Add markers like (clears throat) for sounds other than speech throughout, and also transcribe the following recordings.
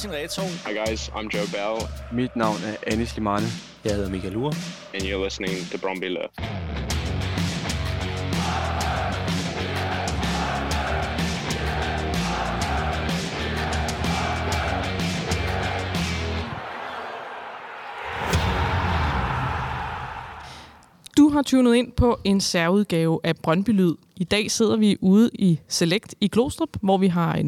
Martin Reto. Hi guys, I'm Joe Bell. Mit navn er Anis Limane. Jeg hedder Michael Ure. And you're listening to Bromby Left. Du har tunet ind på en særudgave af Brøndby Lyd. I dag sidder vi ude i Select i Klostrup, hvor vi har et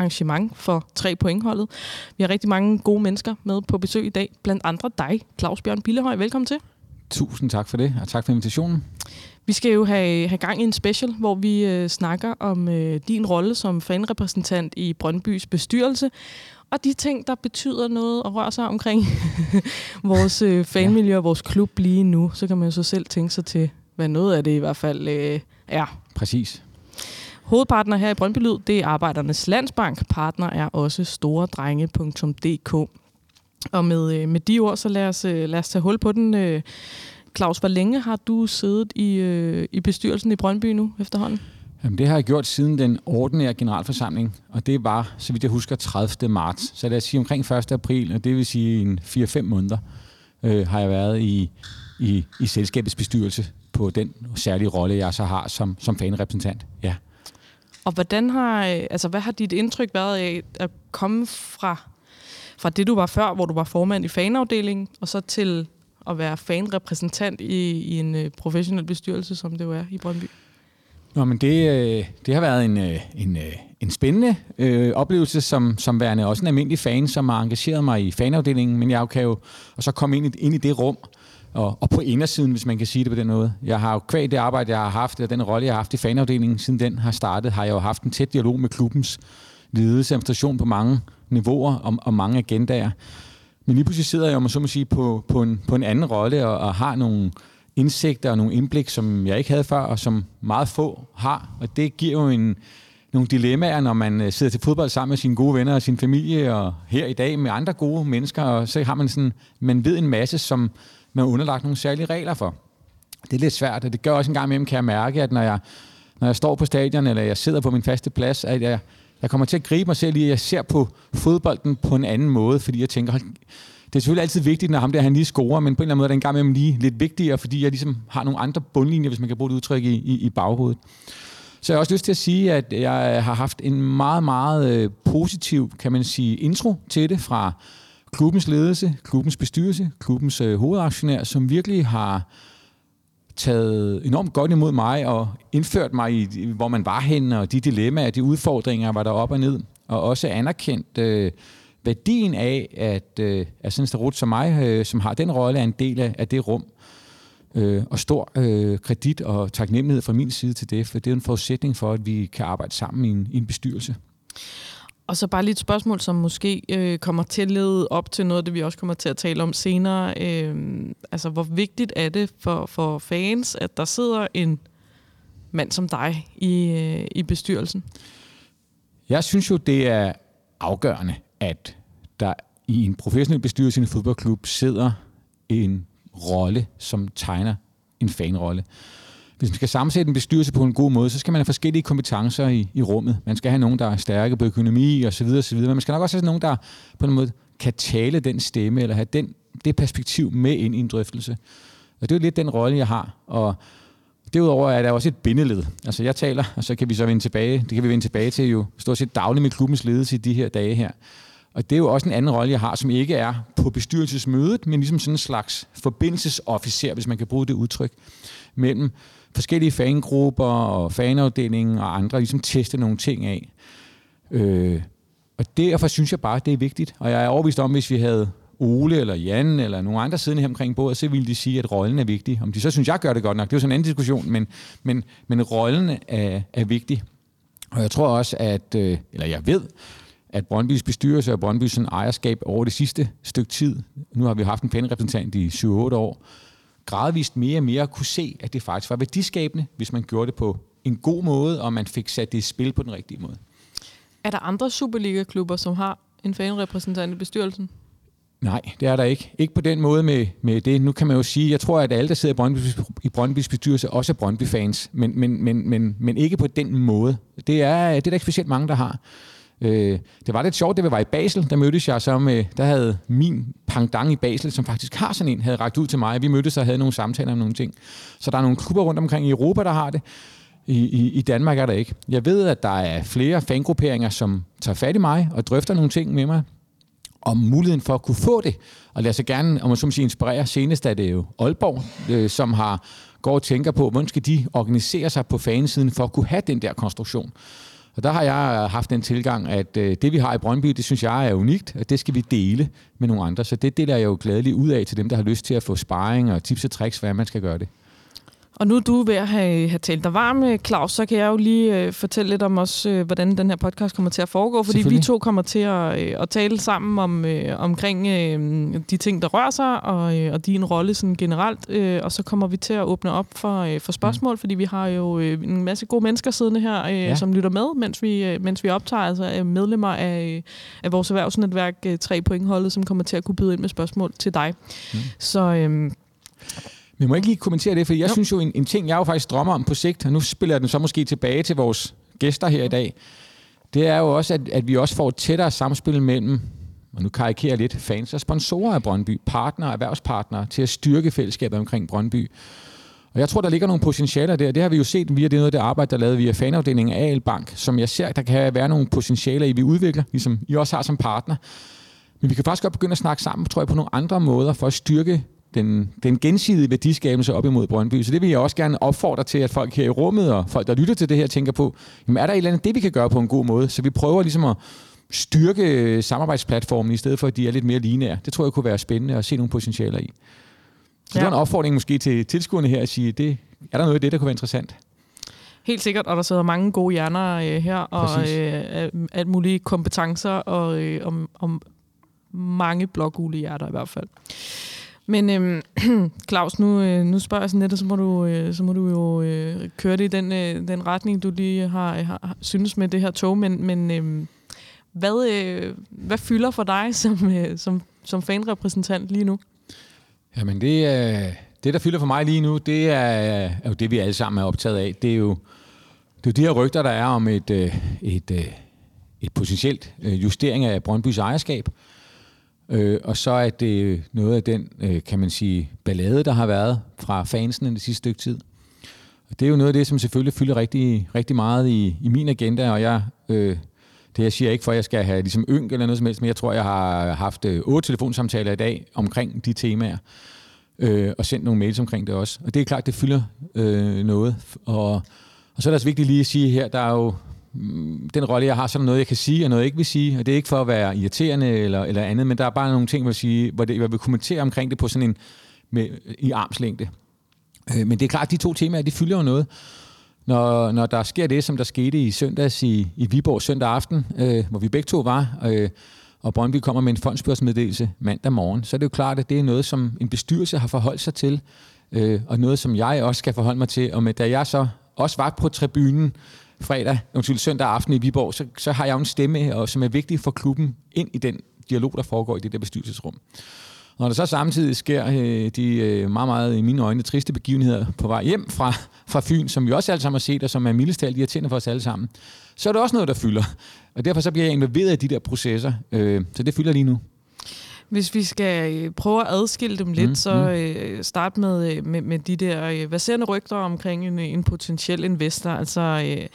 netværksarrangement for tre pointholdet. Vi har rigtig mange gode mennesker med på besøg i dag, blandt andre dig, Claus Bjørn Billehøj. Velkommen til. Tusind tak for det, og tak for invitationen. Vi skal jo have, have gang i en special, hvor vi øh, snakker om øh, din rolle som fanrepræsentant i Brøndbys bestyrelse, og de ting, der betyder noget og rører sig omkring (laughs) vores øh, fanmiljø og vores klub lige nu, så kan man jo så selv tænke sig til, hvad noget af det i hvert fald øh, er. Præcis. Hovedpartner her i Brøndby Lyd, det er Arbejdernes Landsbank. Partner er også storedrenge.dk. Og med, øh, med de ord, så lad os, øh, lad os tage hul på den. Øh, Claus, hvor længe har du siddet i, i bestyrelsen i Brøndby nu efterhånden? Jamen, det har jeg gjort siden den ordinære generalforsamling, og det var, så vidt jeg husker, 30. marts. Så lad os sige omkring 1. april, og det vil sige en 4-5 måneder, øh, har jeg været i, i, i selskabets bestyrelse på den særlige rolle, jeg så har som, som fanrepræsentant. Ja. Og hvordan har, øh, altså, hvad har dit indtryk været af at komme fra, fra det, du var før, hvor du var formand i fanafdelingen, og så til at være fanrepræsentant i, i en øh, professionel bestyrelse, som det jo er i Brøndby? Nå, men det, øh, det har været en, en, en spændende øh, oplevelse som, som værende også en almindelig fan, som har engageret mig i fanafdelingen, men jeg kan jo og så komme ind i, ind i det rum, og, og på indersiden, hvis man kan sige det på den måde. Jeg har jo kvæg det arbejde, jeg har haft, og den rolle, jeg har haft i fanafdelingen, siden den har startet, har jeg jo haft en tæt dialog med klubbens ledelse administration på mange niveauer og, og mange agendaer. Men lige pludselig sidder jeg jo, så må sige, på, på, en, på en anden rolle og, og har nogle indsigter og nogle indblik, som jeg ikke havde før, og som meget få har. Og det giver jo en, nogle dilemmaer, når man øh, sidder til fodbold sammen med sine gode venner og sin familie, og her i dag med andre gode mennesker, og så har man sådan, man ved en masse, som man er underlagt nogle særlige regler for. Det er lidt svært, og det gør også en gang imellem, kan jeg mærke, at når jeg, når jeg står på stadion, eller jeg sidder på min faste plads, at jeg, jeg kommer til at gribe mig selv i, at jeg ser på fodbolden på en anden måde, fordi jeg tænker, det er selvfølgelig altid vigtigt, når ham der han lige scorer, men på en eller anden måde er det en gang imellem lige lidt vigtigere, fordi jeg ligesom har nogle andre bundlinjer, hvis man kan bruge det udtryk i, i, i baghovedet. Så jeg har også lyst til at sige, at jeg har haft en meget, meget øh, positiv, kan man sige, intro til det fra klubbens ledelse, klubbens bestyrelse, klubbens øh, hovedaktionær, som virkelig har taget enormt godt imod mig og indført mig i, hvor man var henne, og de dilemmaer, de udfordringer, var der op og ned, og også anerkendt øh, værdien af, at, øh, at sådan en starut som mig, øh, som har den rolle, er en del af, af det rum. Øh, og stor øh, kredit og taknemmelighed fra min side til det, for det er en forudsætning for, at vi kan arbejde sammen i en, i en bestyrelse. Og så bare lige et spørgsmål, som måske øh, kommer til at lede op til noget det, vi også kommer til at tale om senere. Øh, altså, hvor vigtigt er det for, for fans, at der sidder en mand som dig i, øh, i bestyrelsen? Jeg synes jo, det er afgørende, at der i en professionel bestyrelse i en fodboldklub sidder en rolle, som tegner en fanrolle. Hvis man skal sammensætte en bestyrelse på en god måde, så skal man have forskellige kompetencer i, i rummet. Man skal have nogen, der er stærke på økonomi og så videre, så videre. Men man skal nok også have nogen, der på en måde kan tale den stemme, eller have den, det perspektiv med ind i en drøftelse. Og det er jo lidt den rolle, jeg har. Og derudover er der også et bindeled. Altså jeg taler, og så kan vi så vende tilbage, det kan vi vende tilbage til jo stort set dagligt med klubbens ledelse i de her dage her. Og det er jo også en anden rolle, jeg har, som ikke er på bestyrelsesmødet, men ligesom sådan en slags forbindelsesofficer, hvis man kan bruge det udtryk, mellem forskellige fangrupper og fanafdelingen og andre, ligesom teste nogle ting af. Øh, og derfor synes jeg bare, det er vigtigt. Og jeg er overbevist om, hvis vi havde Ole eller Jan eller nogle andre siddende her omkring bordet, så ville de sige, at rollen er vigtig. Om de så synes, jeg gør det godt nok, det er jo sådan en anden diskussion, men, men, men rollen er, er vigtig. Og jeg tror også, at, øh, eller jeg ved, at Brøndbys bestyrelse og Brøndbys ejerskab over det sidste stykke tid, nu har vi haft en fanrepræsentant i 7-8 år, gradvist mere og mere kunne se, at det faktisk var værdiskabende, hvis man gjorde det på en god måde, og man fik sat det i spil på den rigtige måde. Er der andre Superliga-klubber, som har en fanrepræsentant i bestyrelsen? Nej, det er der ikke. Ikke på den måde med, med det. Nu kan man jo sige, jeg tror, at alle, der sidder i Brøndby's, i Brøndby's bestyrelse, også er Brøndby-fans, men, men, men, men, men ikke på den måde. Det er, det er der ikke specielt mange, der har. Øh, det var lidt sjovt, det var i Basel, der mødtes jeg så med, der havde min pangdang i Basel, som faktisk har sådan en, havde rækket ud til mig. Vi mødtes og havde nogle samtaler om nogle ting. Så der er nogle klubber rundt omkring i Europa, der har det. I, i, I Danmark er der ikke. Jeg ved, at der er flere fangrupperinger, som tager fat i mig og drøfter nogle ting med mig om muligheden for at kunne få det. Og lad os gerne, om man så sige, inspirere. Senest er det jo Aalborg, øh, som har går og tænker på, hvordan skal de organisere sig på fansiden for at kunne have den der konstruktion. Og der har jeg øh, haft den tilgang, at øh, det vi har i Brøndby, det synes jeg er unikt, og det skal vi dele med nogle andre. Så det deler jeg jo glædeligt ud af til dem, der har lyst til at få sparring og tips og tricks, hvordan man skal gøre det. Og nu er du ved at have, have talt dig varm, øh, Claus, så kan jeg jo lige øh, fortælle lidt om også, øh, hvordan den her podcast kommer til at foregå, fordi vi to kommer til at, øh, at tale sammen om øh, omkring øh, de ting, der rører sig, og, øh, og din rolle sådan generelt, øh, og så kommer vi til at åbne op for, øh, for spørgsmål, mm. fordi vi har jo øh, en masse gode mennesker siddende her, øh, ja. som lytter med, mens vi, øh, mens vi optager, altså øh, medlemmer af, af vores erhvervsnetværk øh, 3 pointholdet, som kommer til at kunne byde ind med spørgsmål til dig. Mm. Så... Øh, men må jeg ikke lige kommentere det, for jeg jo. synes jo, en, en ting, jeg jo faktisk drømmer om på sigt, og nu spiller jeg den så måske tilbage til vores gæster her i dag, det er jo også, at, at vi også får et tættere samspil mellem, og nu karikerer lidt, fans og sponsorer af Brøndby, partnere, erhvervspartnere, til at styrke fællesskabet omkring Brøndby. Og jeg tror, der ligger nogle potentialer der. Det har vi jo set via det noget det arbejde, der er lavet via fanafdelingen af AL Bank, som jeg ser, der kan være nogle potentialer i, vi udvikler, ligesom I også har som partner. Men vi kan faktisk godt begynde at snakke sammen, tror jeg, på nogle andre måder for at styrke den, den gensidige værdiskabelse op imod Brøndby. Så det vil jeg også gerne opfordre til, at folk her i rummet og folk, der lytter til det her, tænker på, jamen er der et eller andet, det vi kan gøre på en god måde? Så vi prøver ligesom at styrke samarbejdsplatformen, i stedet for, at de er lidt mere lineære. Det tror jeg kunne være spændende at se nogle potentialer i. Så ja. det er en opfordring måske til tilskuerne her at sige, det, er der noget af det, der kunne være interessant? Helt sikkert, og der sidder mange gode hjerner øh, her, og øh, alt mulige kompetencer, og øh, om, om mange blågule hjerter i hvert fald. Men øhm, (clears throat) Claus, nu, øh, nu spørger jeg sådan lidt, og så må du, øh, så må du jo øh, køre det i den, øh, den retning, du lige har, øh, har, synes med det her tog. Men, men øh, hvad, øh, hvad fylder for dig som, øh, som, som fanrepræsentant lige nu? Jamen det, øh, det, der fylder for mig lige nu, det er, er jo det, vi alle sammen er optaget af. Det er jo, det er jo de her rygter, der er om et, øh, et, øh, et potentielt øh, justering af Brøndbys ejerskab. Øh, Øh, og så er det noget af den, øh, kan man sige, ballade, der har været fra fansene det sidste stykke tid. Og det er jo noget af det, som selvfølgelig fylder rigtig, rigtig meget i, i min agenda, og jeg, øh, det jeg siger ikke for, at jeg skal have ligesom ynk eller noget som helst, men jeg tror, jeg har haft øh, otte telefonsamtaler i dag omkring de temaer, øh, og sendt nogle mails omkring det også. Og det er klart, det fylder øh, noget. Og, og så er det også vigtigt lige at sige her, der er jo Mm, den rolle, jeg har, så er der noget, jeg kan sige, og noget, jeg ikke vil sige. Og det er ikke for at være irriterende eller, eller andet, men der er bare nogle ting, hvor, sige, hvor det, jeg vil kommentere omkring det på sådan en med, i armslængde. Øh, men det er klart, at de to temaer, de fylder jo noget. Når, når der sker det, som der skete i søndags i, i Viborg søndag aften, øh, hvor vi begge to var, øh, og Brøndby kommer med en fondsbørsmeddelelse mandag morgen, så er det jo klart, at det er noget, som en bestyrelse har forholdt sig til, øh, og noget, som jeg også skal forholde mig til. Og med, da jeg så også var på tribunen, fredag, undskyld, søndag aften i Viborg, så, så har jeg jo en stemme, og, som er vigtig for klubben ind i den dialog, der foregår i det der bestyrelsesrum. Når der så samtidig sker øh, de øh, meget, meget i mine øjne triste begivenheder på vej hjem fra, fra Fyn, som vi også alle sammen har set, og som er mildest talt irriterende for os alle sammen, så er det også noget, der fylder. Og derfor så bliver jeg involveret i de der processer. Øh, så det fylder lige nu. Hvis vi skal øh, prøve at adskille dem lidt, mm, så mm. øh, start med, øh, med, med de der øh, verserende rygter omkring en, en potentiel investor. Altså, øh,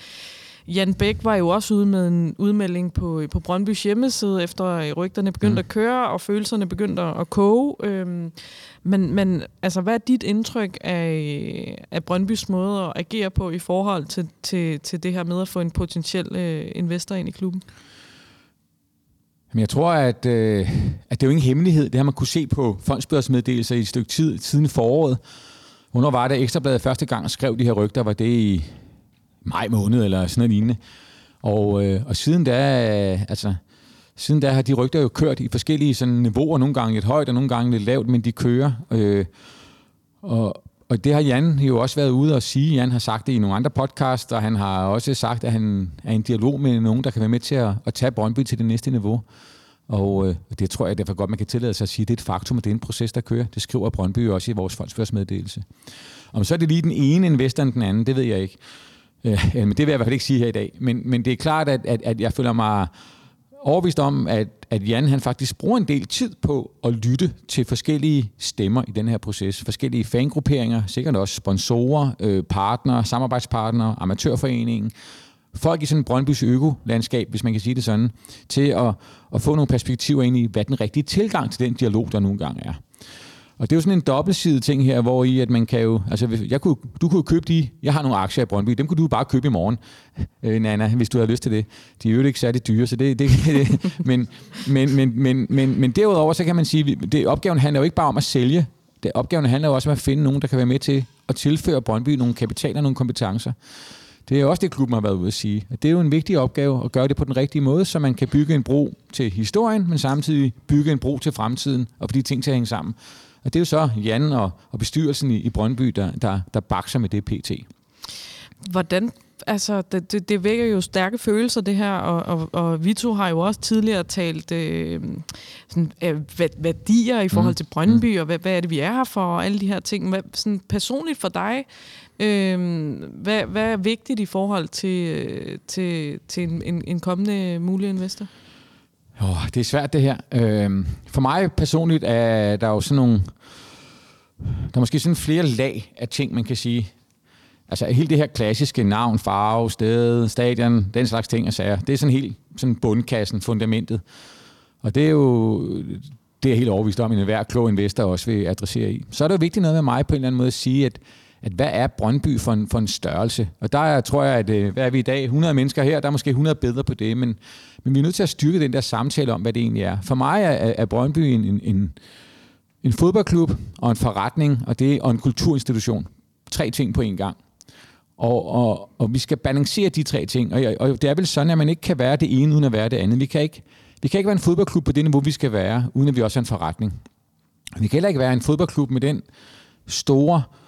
Jan Bæk var jo også ude med en udmelding på, på Brøndbys hjemmeside, efter rygterne begyndte mm. at køre, og følelserne begyndte at koge. Øhm, men, men altså, hvad er dit indtryk af, af Brøndbys måde at agere på i forhold til, til, til det her med at få en potentiel øh, investor ind i klubben? Men jeg tror, at, øh, at det er jo ingen hemmelighed. Det har man kunne se på fondsbørsmeddelelser i et stykke tid siden foråret. Hvornår var det, Ekstrabladet første gang skrev de her rygter? Var det i maj måned eller sådan noget lignende? Og, øh, og siden da, øh, altså, siden da har de rygter jo kørt i forskellige sådan, niveauer, nogle gange lidt højt og nogle gange lidt lavt, men de kører. Øh, og, og det har Jan jo også været ude og sige. Jan har sagt det i nogle andre podcasts, og han har også sagt, at han er i en dialog med nogen, der kan være med til at, at tage Brøndby til det næste niveau. Og øh, det tror jeg derfor godt, man kan tillade sig at sige, at det er et faktum, og det er en proces, der kører. Det skriver Brøndby også i vores fondsførsmeddelelse. Om så er det lige den ene investor end den anden, det ved jeg ikke. Øh, men det vil jeg i hvert fald ikke sige her i dag. Men, men det er klart, at, at, at jeg føler mig overbevist om, at, at Jan han faktisk bruger en del tid på at lytte til forskellige stemmer i den her proces. Forskellige fangrupperinger, sikkert også sponsorer, øh, partnere, samarbejdspartnere, amatørforeningen, folk i sådan en Brøndbys økolandskab, hvis man kan sige det sådan, til at, at få nogle perspektiver ind i, hvad den rigtige tilgang til den dialog, der nogle gange er. Og det er jo sådan en dobbeltsidig ting her, hvor i at man kan jo, altså jeg kunne, du kunne købe de, jeg har nogle aktier i Brøndby, dem kunne du bare købe i morgen, øh, Nana, hvis du har lyst til det. De er jo ikke særlig dyre, så det, det, det (laughs) men, men, men, men, men, men derudover, så kan man sige, det, opgaven handler jo ikke bare om at sælge, det, opgaven handler jo også om at finde nogen, der kan være med til at tilføre Brøndby nogle kapitaler, nogle kompetencer. Det er også det, klubben har været ude at sige. At det er jo en vigtig opgave at gøre det på den rigtige måde, så man kan bygge en bro til historien, men samtidig bygge en bro til fremtiden og få de ting til at hænge sammen. Og det er jo så Jan og, og bestyrelsen i, i Brøndby, der, der, der bakser med det PT. Hvordan altså, det, det, det vækker jo stærke følelser, det her, og, og, og vi to har jo også tidligere talt øh, sådan, øh, værdier i forhold mm. til Brøndby, mm. og hvad, hvad er det, vi er her for, og alle de her ting. Hvad, sådan personligt for dig, øh, hvad, hvad er vigtigt i forhold til, øh, til, til en, en, en kommende mulig investor? Oh, det er svært det her. Øh, for mig personligt er der jo sådan nogle... Der er måske sådan flere lag af ting, man kan sige. Altså hele det her klassiske navn, farve, sted, stadion, den slags ting og sager. Det er sådan helt sådan bundkassen, fundamentet. Og det er jo det er helt overvist om, at enhver klog investor også vil adressere i. Så er det jo vigtigt noget med mig på en eller anden måde at sige, at, at hvad er Brøndby for en, for en størrelse? Og der er, tror jeg, at øh, hvad er vi i dag? 100 mennesker her, der er måske 100 bedre på det, men, men vi er nødt til at styrke den der samtale om, hvad det egentlig er. For mig er, er Brøndby en, en, en, en fodboldklub og en forretning, og det og en kulturinstitution. Tre ting på en gang. Og, og, og vi skal balancere de tre ting. Og, og det er vel sådan, at man ikke kan være det ene uden at være det andet. Vi kan ikke, vi kan ikke være en fodboldklub på det niveau, vi skal være, uden at vi også er en forretning. Vi kan heller ikke være en fodboldklub med den store øh,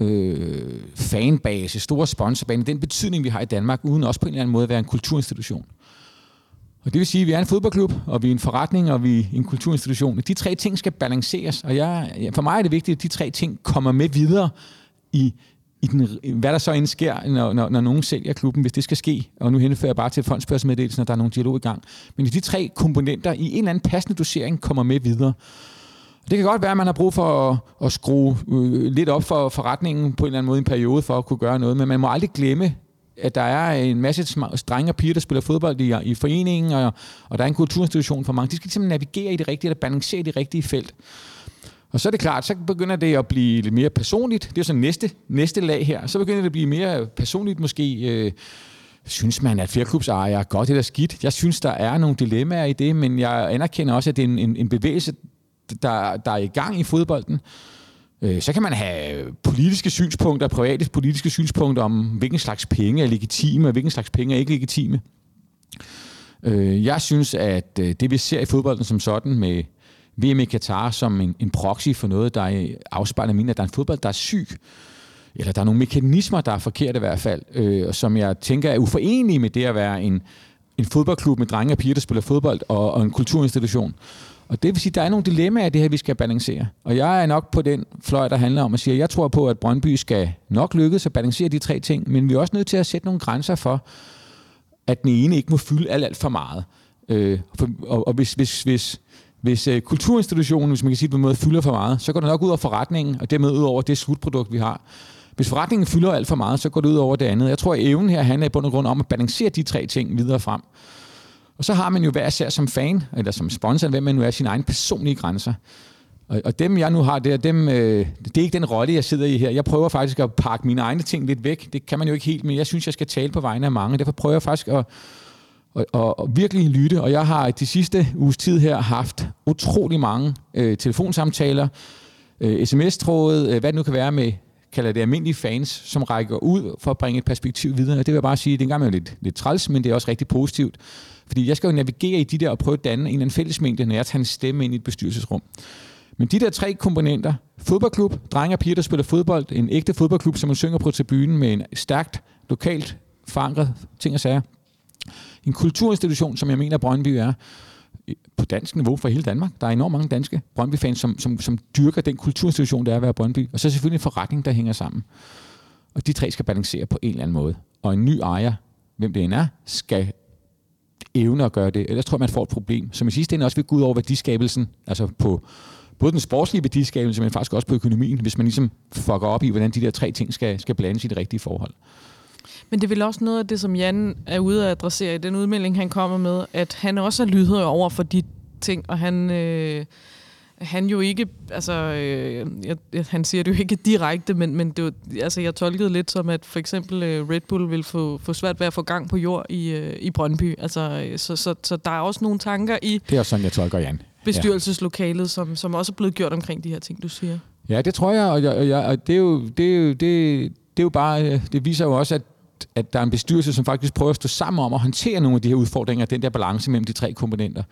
øh, fanbase, store sponsorbane, den betydning, vi har i Danmark, uden også på en eller anden måde at være en kulturinstitution. Og det vil sige, at vi er en fodboldklub, og vi er en forretning, og vi er en kulturinstitution. De tre ting skal balanceres, og jeg, for mig er det vigtigt, at de tre ting kommer med videre i, i den, hvad der så end sker, når, når, når nogen sælger klubben, hvis det skal ske. Og nu henfører jeg bare til fondsbørsmeddelelsen, at der er nogle dialog i gang. Men de tre komponenter i en eller anden passende dosering kommer med videre. Det kan godt være, at man har brug for at, at skrue øh, lidt op for forretningen på en eller anden måde i en periode for at kunne gøre noget, men man må aldrig glemme, at der er en masse drenge og piger, der spiller fodbold i, i foreningen, og, og der er en kulturinstitution for mange. De skal simpelthen navigere i det rigtige, eller balancere i det rigtige felt. Og så er det klart, så begynder det at blive lidt mere personligt. Det er så næste, næste lag her. Så begynder det at blive mere personligt måske. Øh, synes man, at flerklubsejere er godt eller skidt? Jeg synes, der er nogle dilemmaer i det, men jeg anerkender også, at det er en, en, en bevægelse, der, der er i gang i fodbolden. Øh, så kan man have politiske synspunkter, private politiske synspunkter om, hvilken slags penge er legitime, og hvilken slags penge er ikke legitime. Øh, jeg synes, at øh, det vi ser i fodbolden som sådan med VM i Katar som en, en proxy for noget, der afspejler min, at der er en fodbold, der er syg, eller der er nogle mekanismer, der er forkerte i hvert fald, øh, som jeg tænker er uforenelige med det at være en, en fodboldklub med drenge og piger, der spiller fodbold, og, og en kulturinstitution. Og det vil sige, at der er nogle dilemmaer i det her, vi skal balancere. Og jeg er nok på den fløj, der handler om at sige, at jeg tror på, at Brøndby skal nok lykkes at balancere de tre ting, men vi er også nødt til at sætte nogle grænser for, at den ene ikke må fylde alt, alt for meget. Øh, for, og, og hvis, hvis, hvis, hvis øh, kulturinstitutionen, hvis man kan sige det på en måde, fylder for meget, så går det nok ud over forretningen, og dermed ud over det slutprodukt, vi har. Hvis forretningen fylder alt for meget, så går det ud over det andet. Jeg tror, at evnen her handler i bund og grund om at balancere de tre ting videre frem. Og så har man jo hver især som fan, eller som sponsor, hvem man nu er, sine egne personlige grænser. Og, og dem, jeg nu har der, dem, øh, det er ikke den rolle, jeg sidder i her. Jeg prøver faktisk at pakke mine egne ting lidt væk. Det kan man jo ikke helt, men jeg synes, jeg skal tale på vegne af mange. Derfor prøver jeg faktisk at, og, og, virkelig lytte. Og jeg har de sidste uges tid her haft utrolig mange øh, telefonsamtaler, øh, sms-tråde, øh, hvad det nu kan være med kalder det almindelige fans, som rækker ud for at bringe et perspektiv videre. Og det vil jeg bare sige, det er engang lidt, lidt træls, men det er også rigtig positivt. Fordi jeg skal jo navigere i de der og prøve at danne en eller anden fællesmængde, når jeg tager en stemme ind i et bestyrelsesrum. Men de der tre komponenter, fodboldklub, drenge og piger, der spiller fodbold, en ægte fodboldklub, som man synger på tribunen med en stærkt, lokalt forankret ting og sager. En kulturinstitution, som jeg mener, Brøndby er, på dansk niveau for hele Danmark. Der er enormt mange danske Brøndby-fans, som, som, som dyrker den kulturinstitution, der er at være Brøndby. Og så selvfølgelig en forretning, der hænger sammen. Og de tre skal balancere på en eller anden måde. Og en ny ejer, hvem det end er, skal evne at gøre det. Ellers tror jeg, man får et problem, som i sidste ende også vil gå ud over værdiskabelsen, altså på både den sportslige værdiskabelse, men faktisk også på økonomien, hvis man ligesom fucker op i, hvordan de der tre ting skal, skal blandes i det rigtige forhold. Men det er vel også noget af det, som Jan er ude at adressere i den udmelding, han kommer med, at han også er lydhør over for de ting, og han... Øh han jo ikke, altså, øh, jeg, han siger det jo ikke direkte, men, men det var, altså, jeg tolkede lidt som, at for eksempel øh, Red Bull vil få, få svært ved at få gang på jord i, øh, i Brøndby. Altså, øh, så, så, så der er også nogle tanker i Det er sådan, jeg tolker Jan. bestyrelseslokalet, som, som også er blevet gjort omkring de her ting, du siger. Ja, det tror jeg, og, jeg, og, jeg, og det, er jo, det, er jo, det, det er jo bare, øh, det viser jo også, at at der er en bestyrelse, som faktisk prøver at stå sammen om at håndtere nogle af de her udfordringer, den der balance mellem de tre komponenter.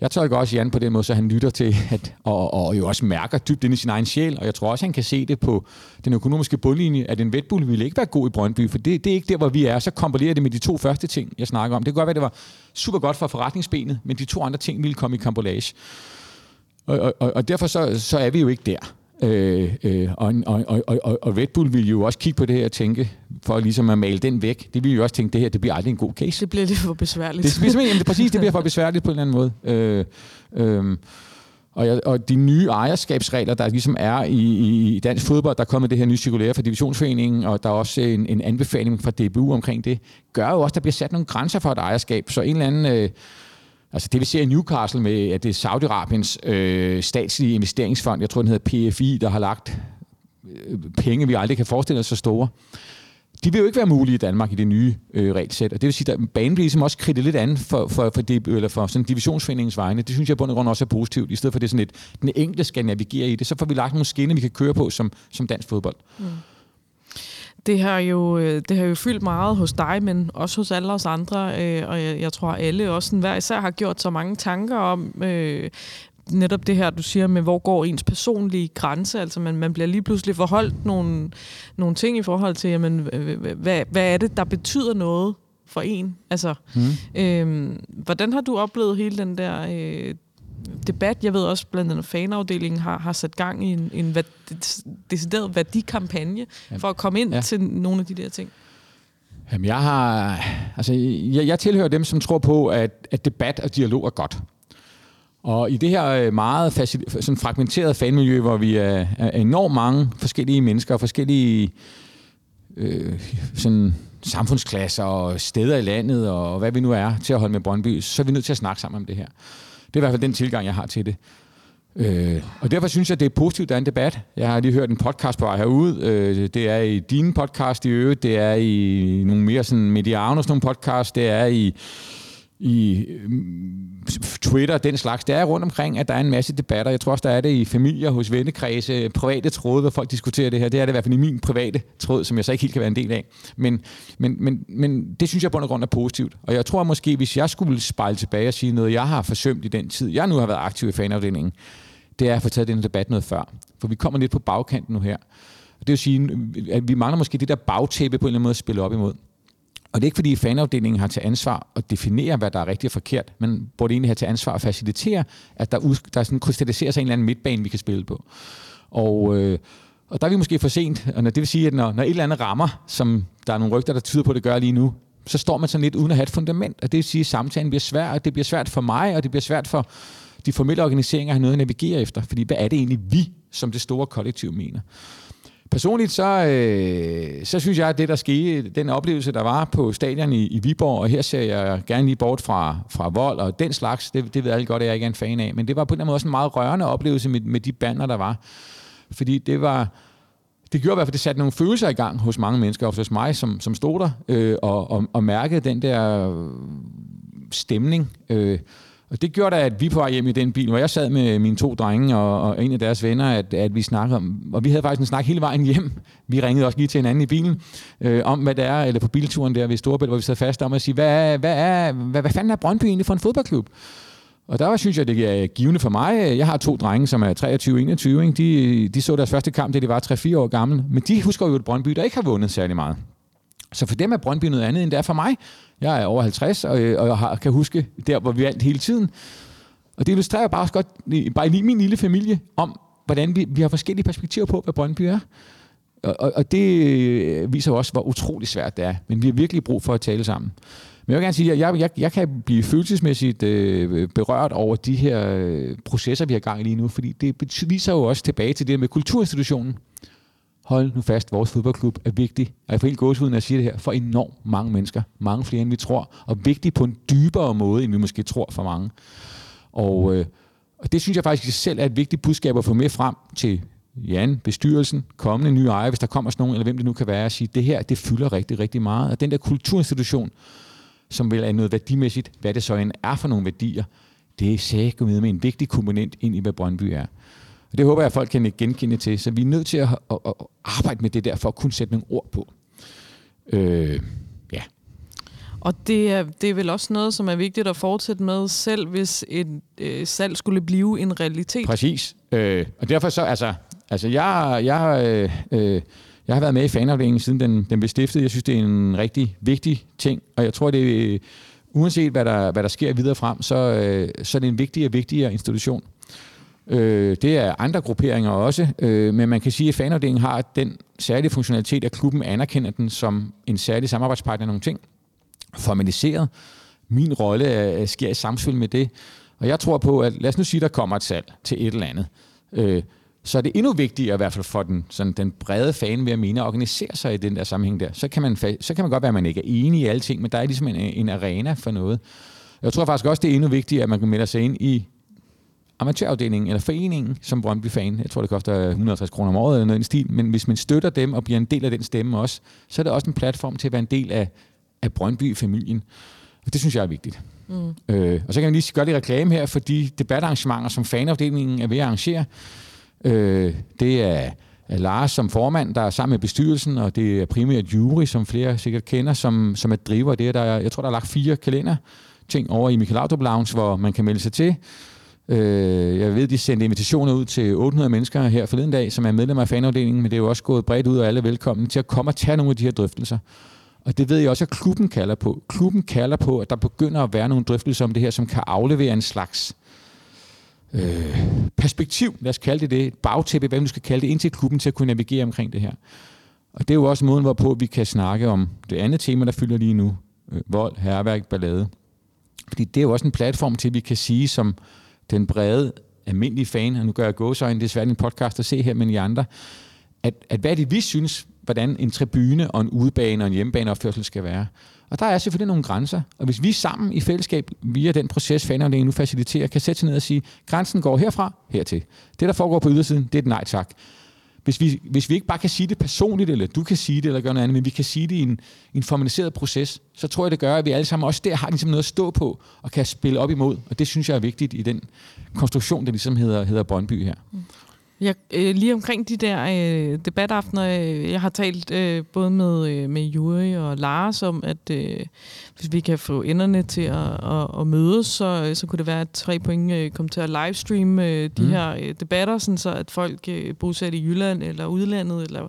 Jeg tolker også Jan på den måde, så han lytter til, at, og, og jo også mærker dybt ind i sin egen sjæl, og jeg tror også, han kan se det på den økonomiske bundlinje, at en vetbulle ville ikke være god i Brøndby, for det, det er ikke der, hvor vi er. Så kombinerer det med de to første ting, jeg snakker om. Det kan godt være, det var super godt for forretningsbenet, men de to andre ting ville komme i kambolage. Og, og, og derfor så, så er vi jo ikke der. Øh, øh, og, og, og, og, og Red Bull ville jo også kigge på det her og tænke, for ligesom at male den væk, det ville jo også tænke, det her det bliver aldrig en god case. Det bliver lidt for besværligt. Det, det, det, præcis, det bliver for besværligt på en eller anden måde. Øh, øh, og, jeg, og de nye ejerskabsregler, der ligesom er i, i dansk fodbold, der er kommet det her nye cirkulære fra divisionsforeningen, og der er også en, en anbefaling fra DBU omkring det, gør jo også, at der bliver sat nogle grænser for et ejerskab. Så en eller anden... Øh, Altså det vi ser i Newcastle med, at det er Saudi-Arabiens øh, statslige investeringsfond, jeg tror den hedder PFI, der har lagt øh, penge, vi aldrig kan forestille os så store. De vil jo ikke være mulige i Danmark i det nye øh, regelsæt, og det vil sige, at banen bliver ligesom også kridtet lidt andet for, for, for, det, eller for sådan divisionsforeningens vegne. Det synes jeg på grund også er positivt, i stedet for det sådan et, den enkelte skal navigere i det, så får vi lagt nogle skinner, vi kan køre på som, som dansk fodbold. Mm. Det har, jo, øh, det har jo fyldt meget hos dig, men også hos alle os andre, øh, og jeg, jeg tror alle også hver især har gjort så mange tanker om øh, netop det her, du siger med, hvor går ens personlige grænse, altså man, man bliver lige pludselig forholdt nogle, nogle ting i forhold til, jamen, hvad, hvad er det, der betyder noget for en? Altså, mm. øh, hvordan har du oplevet hele den der øh, debat. Jeg ved også, blandt andet fanafdelingen har, har sat gang i en, en decideret værdikampagne for at komme ind ja. til nogle af de der ting. Jamen, jeg har... Altså, jeg, jeg tilhører dem, som tror på, at, at debat og dialog er godt. Og i det her øh, meget sådan fragmenterede fanmiljø, hvor vi er, er enormt mange forskellige mennesker og forskellige øh, sådan samfundsklasser og steder i landet og hvad vi nu er til at holde med Brøndby, så er vi nødt til at snakke sammen om det her. Det er i hvert fald den tilgang, jeg har til det. Øh, og derfor synes jeg, det er positivt, der er en debat. Jeg har lige hørt en podcast på vej herude. Øh, det er i din podcast i øvrigt. Det er i nogle mere sådan medianos nogle podcast. Det er i i mm, Twitter den slags. Det er rundt omkring, at der er en masse debatter. Jeg tror også, der er det i familier, hos vennekredse, private tråde, hvor folk diskuterer det her. Det er det i hvert fald i min private tråd, som jeg så ikke helt kan være en del af. Men, men, men, men det synes jeg på en grund er positivt. Og jeg tror måske, hvis jeg skulle spejle tilbage og sige noget, jeg har forsømt i den tid, jeg nu har været aktiv i fanafdelingen, det er at få taget den debat noget før. For vi kommer lidt på bagkanten nu her. Det vil sige, at vi mangler måske det der bagtæppe på en eller anden måde at spille op imod. Og det er ikke fordi fanafdelingen har til ansvar at definere, hvad der er rigtigt og forkert, men burde egentlig have til ansvar at facilitere, at der, der sådan krystalliserer sig en eller anden midtbane, vi kan spille på. Og, øh, og der er vi måske for sent, og det vil sige, at når, når et eller andet rammer, som der er nogle rygter, der tyder på, at det gør lige nu, så står man sådan lidt uden at have et fundament, og det vil sige, at samtalen bliver svær, og det bliver svært for mig, og det bliver svært for de formelle organiseringer at have noget at navigere efter, fordi hvad er det egentlig, vi som det store kollektiv mener? Personligt så, øh, så synes jeg, at det, der skete, den oplevelse, der var på stadion i, i Viborg, og her ser jeg gerne lige bort fra, fra vold og den slags, det, det ved alle godt, at jeg ikke er en fan af, men det var på en eller anden måde også en meget rørende oplevelse med, med de bander, der var. Fordi det var, det gjorde i hvert fald, det satte nogle følelser i gang hos mange mennesker, også hos mig, som, som stod der øh, og, og, og mærkede den der øh, stemning. Øh, og det gjorde da, at vi på vej hjem i den bil, hvor jeg sad med mine to drenge og, og en af deres venner, at, at vi snakkede om, og vi havde faktisk en snak hele vejen hjem. Vi ringede også lige til hinanden i bilen, øh, om hvad det er, eller på bilturen der ved Storebælt, hvor vi sad fast om at sige, hvad, er, hvad, er, hvad, hvad fanden er Brøndby egentlig for en fodboldklub? Og der var, synes jeg, det er givende for mig. Jeg har to drenge, som er 23-21. De, de så deres første kamp, da de var 3-4 år gamle. Men de husker jo et Brøndby, der ikke har vundet særlig meget. Så for dem er Brøndby noget andet, end det er for mig. Jeg er over 50, og, øh, og jeg har, kan huske der, hvor vi vandt hele tiden. Og det illustrerer bare også godt, bare lige min lille familie, om hvordan vi, vi har forskellige perspektiver på, hvad Brøndby er. Og, og, og det øh, viser jo også, hvor utrolig svært det er. Men vi har virkelig brug for at tale sammen. Men jeg vil gerne sige, at jeg, jeg, jeg kan blive følelsesmæssigt øh, berørt over de her øh, processer, vi har gang i lige nu, fordi det viser jo også tilbage til det med kulturinstitutionen. Hold nu fast, vores fodboldklub er vigtig, og jeg får helt gåsehud, når jeg siger det her, for enormt mange mennesker. Mange flere, end vi tror, og vigtig på en dybere måde, end vi måske tror for mange. Og, øh, og det synes jeg faktisk selv er et vigtigt budskab at få med frem til Jan, bestyrelsen, kommende nye ejere, hvis der kommer sådan nogen, eller hvem det nu kan være, at sige, det her, det fylder rigtig, rigtig meget. Og den der kulturinstitution, som vil er noget værdimæssigt, hvad det så end er for nogle værdier, det er sikkert med en vigtig komponent ind i, hvad Brøndby er. Og det håber jeg, at folk kan genkende til. Så vi er nødt til at, at, at arbejde med det der, for at kunne sætte nogle ord på. Øh, ja. Og det er, det er vel også noget, som er vigtigt at fortsætte med, selv hvis et øh, salg skulle blive en realitet. Præcis. Øh, og derfor så, altså, altså jeg, jeg, øh, øh, jeg har været med i fanafdelingen, siden den, den blev stiftet. Jeg synes, det er en rigtig vigtig ting, og jeg tror, det er, uanset hvad der, hvad der sker videre frem, så, øh, så er det en vigtig og vigtigere institution. Øh, det er andre grupperinger også, øh, men man kan sige, at fanafdelingen har den særlige funktionalitet, at klubben anerkender den som en særlig samarbejdspartner nogle ting. Formaliseret. Min rolle er, sker i samspil med det. Og jeg tror på, at lad os nu sige, at der kommer et salg til et eller andet. Øh, så er det endnu vigtigere, i hvert fald for den, sådan den brede fan, ved at mene, at organisere sig i den der sammenhæng der. Så kan, man, så kan man godt være, at man ikke er enig i alle ting, men der er ligesom en, en arena for noget. Jeg tror faktisk også, det er endnu vigtigere, at man kan melde sig ind i amatørafdelingen eller foreningen som Brøndby-fan. Jeg tror, det koster 150 kroner om året eller noget i den stil. Men hvis man støtter dem og bliver en del af den stemme også, så er det også en platform til at være en del af, af Brøndby-familien. Og det synes jeg er vigtigt. Mm. Øh, og så kan jeg lige gøre lidt reklame her for de debatarrangementer, som fanafdelingen er ved at arrangere. Øh, det er, Lars som formand, der er sammen med bestyrelsen, og det er primært Jury, som flere sikkert kender, som, som er driver. Det er der, jeg tror, der er lagt fire kalender ting over i Michael Laudrup Lounge, hvor man kan melde sig til. Øh, jeg ved, de sendte invitationer ud til 800 mennesker her forleden dag, som er medlemmer af fanafdelingen, men det er jo også gået bredt ud, og alle er velkomne til at komme og tage nogle af de her drøftelser. Og det ved jeg også, at klubben kalder på. Klubben kalder på, at der begynder at være nogle drøftelser om det her, som kan aflevere en slags øh, perspektiv, lad os kalde det det, et bagtæppe, hvad du skal kalde det, ind til klubben til at kunne navigere omkring det her. Og det er jo også måden, hvorpå vi kan snakke om det andet tema, der fylder lige nu. Øh, vold, herværk, ballade. Fordi det er jo også en platform til, at vi kan sige som den brede, almindelige fan, og nu gør jeg gåsøjne, det er svært en podcast at se her, men i andre, at, at hvad er det, vi synes, hvordan en tribune og en udebane og en hjemmebaneopførsel skal være. Og der er selvfølgelig nogle grænser. Og hvis vi sammen i fællesskab, via den proces, fanafdelingen nu faciliterer, kan sætte sig ned og sige, grænsen går herfra, hertil. Det, der foregår på ydersiden, det er et nej tak. Hvis vi, hvis vi ikke bare kan sige det personligt, eller du kan sige det, eller gøre noget andet, men vi kan sige det i en, i en formaliseret proces, så tror jeg, det gør, at vi alle sammen også der har ligesom noget at stå på, og kan spille op imod. Og det synes jeg er vigtigt i den konstruktion, der ligesom hedder, hedder Brøndby her. Mm. Ja, øh, lige omkring de der øh, debataftener, øh, jeg har talt øh, både med, øh, med Juri og Lars om, at øh, hvis vi kan få enderne til at, at, at mødes, så, så kunne det være, at tre point øh, kom til at livestreame øh, de mm. her øh, debatter, sådan så at folk øh, bosat i Jylland eller udlandet, eller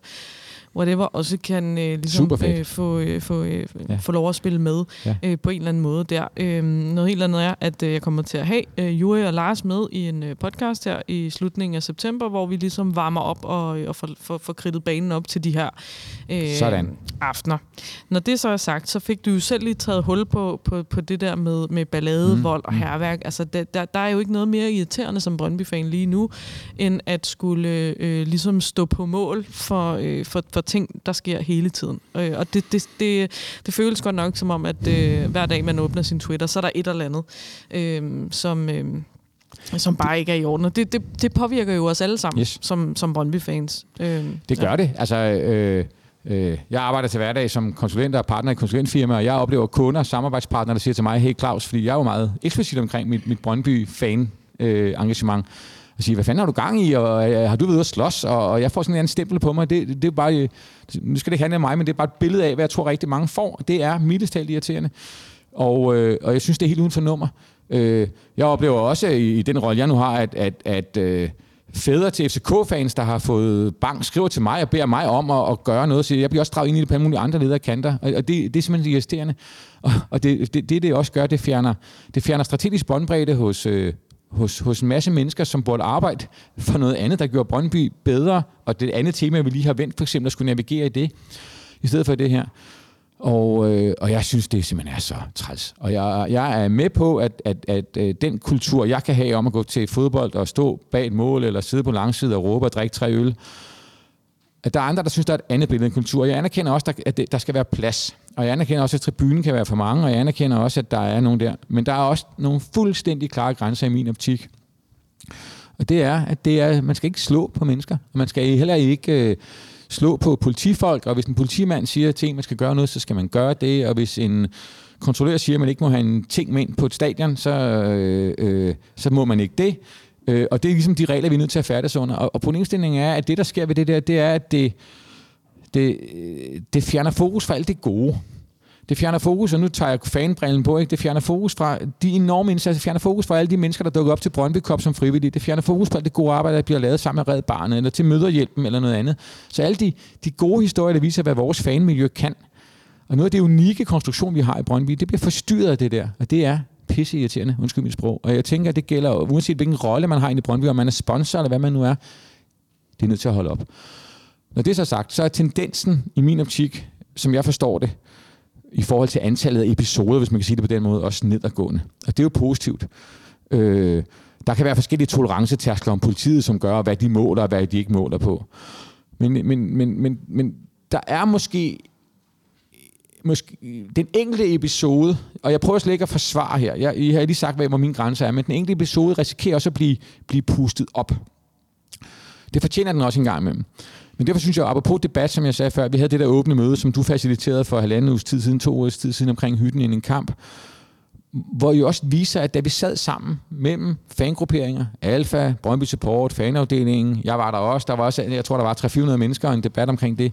whatever, også kan øh, ligesom, øh, få, øh, få, øh, ja. få lov at spille med ja. øh, på en eller anden måde der. Øh, noget helt andet er, at øh, jeg kommer til at have øh, Jure og Lars med i en øh, podcast her i slutningen af september, hvor vi ligesom varmer op og, og får, får, får kridtet banen op til de her øh, Sådan. aftener. Når det så er sagt, så fik du jo selv lige taget hul på, på, på det der med, med ballade, mm. vold og herværk. Altså, det, der, der er jo ikke noget mere irriterende som Brøndby-fan lige nu, end at skulle øh, ligesom stå på mål for, øh, for, for ting, der sker hele tiden. Øh, og det, det, det, det føles godt nok som om, at øh, hver dag man åbner sin Twitter, så er der et eller andet, øh, som... Øh, som bare ikke er i orden. Og det, det, det påvirker jo os alle sammen yes. som, som Brøndby-fans. Øh, det gør ja. det. Altså, øh, øh, jeg arbejder til hverdag som konsulent og partner i konsulentfirma, og jeg oplever kunder og samarbejdspartnere, der siger til mig, hey Claus, fordi jeg er jo meget eksplicit omkring mit, mit Brøndby-fan-engagement. Øh, og sige, hvad fanden har du gang i, og øh, har du været ude at slås? Og, og jeg får sådan en anden stempel på mig. Det, det, det er bare, øh, nu skal det ikke handle om mig, men det er bare et billede af, hvad jeg tror rigtig mange får. Det er mildest talt irriterende. Og, øh, og jeg synes, det er helt uden for nummer. Øh, jeg oplever også i, i den rolle, jeg nu har, at, at, at øh, fædre til FCK-fans, der har fået bank, skriver til mig og beder mig om at, at gøre noget. Så jeg bliver også draget ind i det på alle mulige andre ledere kanter. Og, og det, det er simpelthen irriterende. Og, og det, det, det, det også gør, det fjerner, det fjerner strategisk båndbredde hos, øh, hos, hos en masse mennesker, som burde arbejde for noget andet, der gjorde Brøndby bedre, og det andet tema, vi lige har vendt, for eksempel at skulle navigere i det, i stedet for det her. Og, øh, og jeg synes, det simpelthen er så træls. Og jeg, jeg er med på, at, at, at, at den kultur, jeg kan have om at gå til fodbold og stå bag et mål, eller sidde på langside og råbe og drikke tre øl, at der er andre, der synes, der er et andet billede af kultur. Jeg anerkender også, at der skal være plads. Og jeg anerkender også, at tribunen kan være for mange, og jeg anerkender også, at der er nogen der. Men der er også nogle fuldstændig klare grænser i min optik. Og det er, at det er, man skal ikke slå på mennesker. Og man skal heller ikke øh, slå på politifolk. Og hvis en politimand siger til en, man skal gøre noget, så skal man gøre det. Og hvis en kontrollør siger, at man ikke må have en ting med ind på et stadion, så, øh, øh, så må man ikke det. Øh, og det er ligesom de regler, vi er nødt til at færdes under. Og, og problemstillingen er, at det, der sker ved det der, det er, at det, det, det fjerner fokus fra alt det gode. Det fjerner fokus, og nu tager jeg fanbrillen på, ikke? det fjerner fokus fra de enorme indsatser, det fjerner fokus fra alle de mennesker, der dukker op til Brøndby Cup som frivillige. Det fjerner fokus på alt det gode arbejde, der bliver lavet sammen med Red Barnet, eller til Møderhjælpen, eller noget andet. Så alle de, de gode historier, der viser, hvad vores fanmiljø kan. Og noget af det unikke konstruktion, vi har i Brøndby, det bliver forstyrret af det der, og det er pisse irriterende, undskyld mit sprog. Og jeg tænker, at det gælder, uanset hvilken rolle man har inde i Brøndby, om man er sponsor eller hvad man nu er, det er nødt til at holde op. Når det er så sagt, så er tendensen i min optik, som jeg forstår det, i forhold til antallet af episoder, hvis man kan sige det på den måde, også nedadgående. Og det er jo positivt. Øh, der kan være forskellige tolerancetærskler om politiet, som gør, hvad de måler og hvad de ikke måler på. Men, men, men, men, men der er måske måske, den enkelte episode, og jeg prøver slet ikke at forsvare her, jeg, jeg har lige sagt, hvad min grænse er, men den enkelte episode risikerer også at blive, blive pustet op. Det fortjener den også en gang imellem. Men derfor synes jeg, apropos debat, som jeg sagde før, vi havde det der åbne møde, som du faciliterede for halvanden uges tid siden, to års tid siden omkring hytten i en kamp, hvor jo også viser, at da vi sad sammen mellem fangrupperinger, Alfa, Brøndby Support, fanafdelingen, jeg var der også, der var også, jeg tror, der var 300-400 mennesker og en debat omkring det,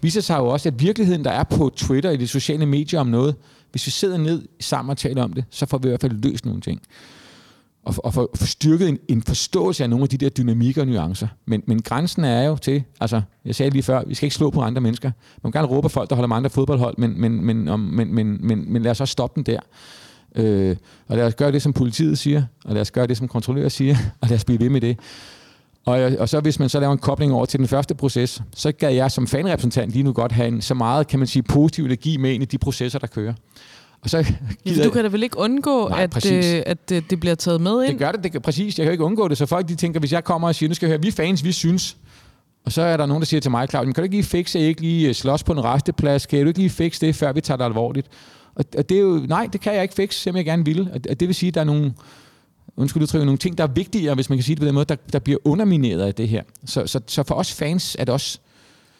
viser sig jo også, at virkeligheden, der er på Twitter i de sociale medier om noget, hvis vi sidder ned sammen og taler om det, så får vi i hvert fald løst nogle ting. Og, og få, for styrket en, en forståelse af nogle af de der dynamikker og nuancer. Men, men grænsen er jo til, altså jeg sagde lige før, vi skal ikke slå på andre mennesker. Man kan gerne råbe folk, der holder med andre fodboldhold, men, men, men, om, men, men, men, men lad os også stoppe den der. Øh, og lad os gøre det, som politiet siger, og lad os gøre det, som kontrollører siger, (laughs) og lad os blive ved med det. Og, og så hvis man så laver en kobling over til den første proces, så kan jeg som fanrepræsentant lige nu godt have en, så meget, kan man sige, positiv energi med ind i de processer, der kører. Og så ja, du kan da vel ikke undgå, Nej, at, øh, at øh, det bliver taget med ind? Det gør det, det præcis. Jeg kan ikke undgå det. Så folk de tænker, hvis jeg kommer og siger, nu skal jeg høre, vi fans, vi synes. Og så er der nogen, der siger til mig, Claudia, kan du ikke lige fikse, at ikke lige øh, slås på en resteplads? Kan du ikke lige fikse det, før vi tager det alvorligt? Og, og det er jo, nej, det kan jeg ikke fikse, selvom jeg gerne vil. Og det vil sige, at der er nogle, undskyld udtrykke, nogle ting, der er vigtigere, hvis man kan sige det på den måde, der, der bliver undermineret af det her. Så, så, så for os fans er det også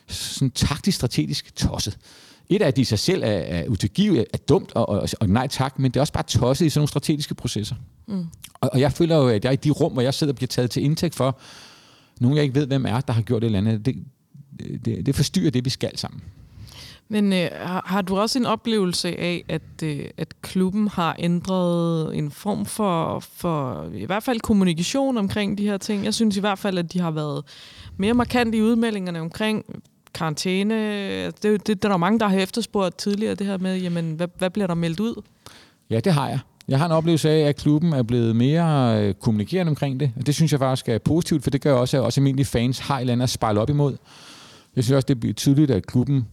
sådan taktisk strategisk tosset. Et af, de i sig selv er, er utilgivelige, er dumt og, og, og nej tak, men det er også bare tosset i sådan nogle strategiske processer. Mm. Og, og jeg føler jo, at jeg i de rum, hvor jeg sidder og bliver taget til indtægt for, nogen jeg ikke ved, hvem er, der har gjort det eller andet, det, det, det forstyrrer det, vi skal sammen. Men øh, har, har du også en oplevelse af, at, øh, at klubben har ændret en form for, for i hvert fald kommunikation omkring de her ting? Jeg synes i hvert fald, at de har været mere markant i udmeldingerne omkring karantæne. Altså, det, det, det, der er mange, der har efterspurgt tidligere, det her med, jamen, hvad, hvad bliver der meldt ud? Ja, det har jeg. Jeg har en oplevelse af, at klubben er blevet mere øh, kommunikerende omkring det, og det synes jeg faktisk er positivt, for det gør også, at også almindelige fans har et eller andet at spejle op imod. Jeg synes også, det bliver tydeligt, at klubben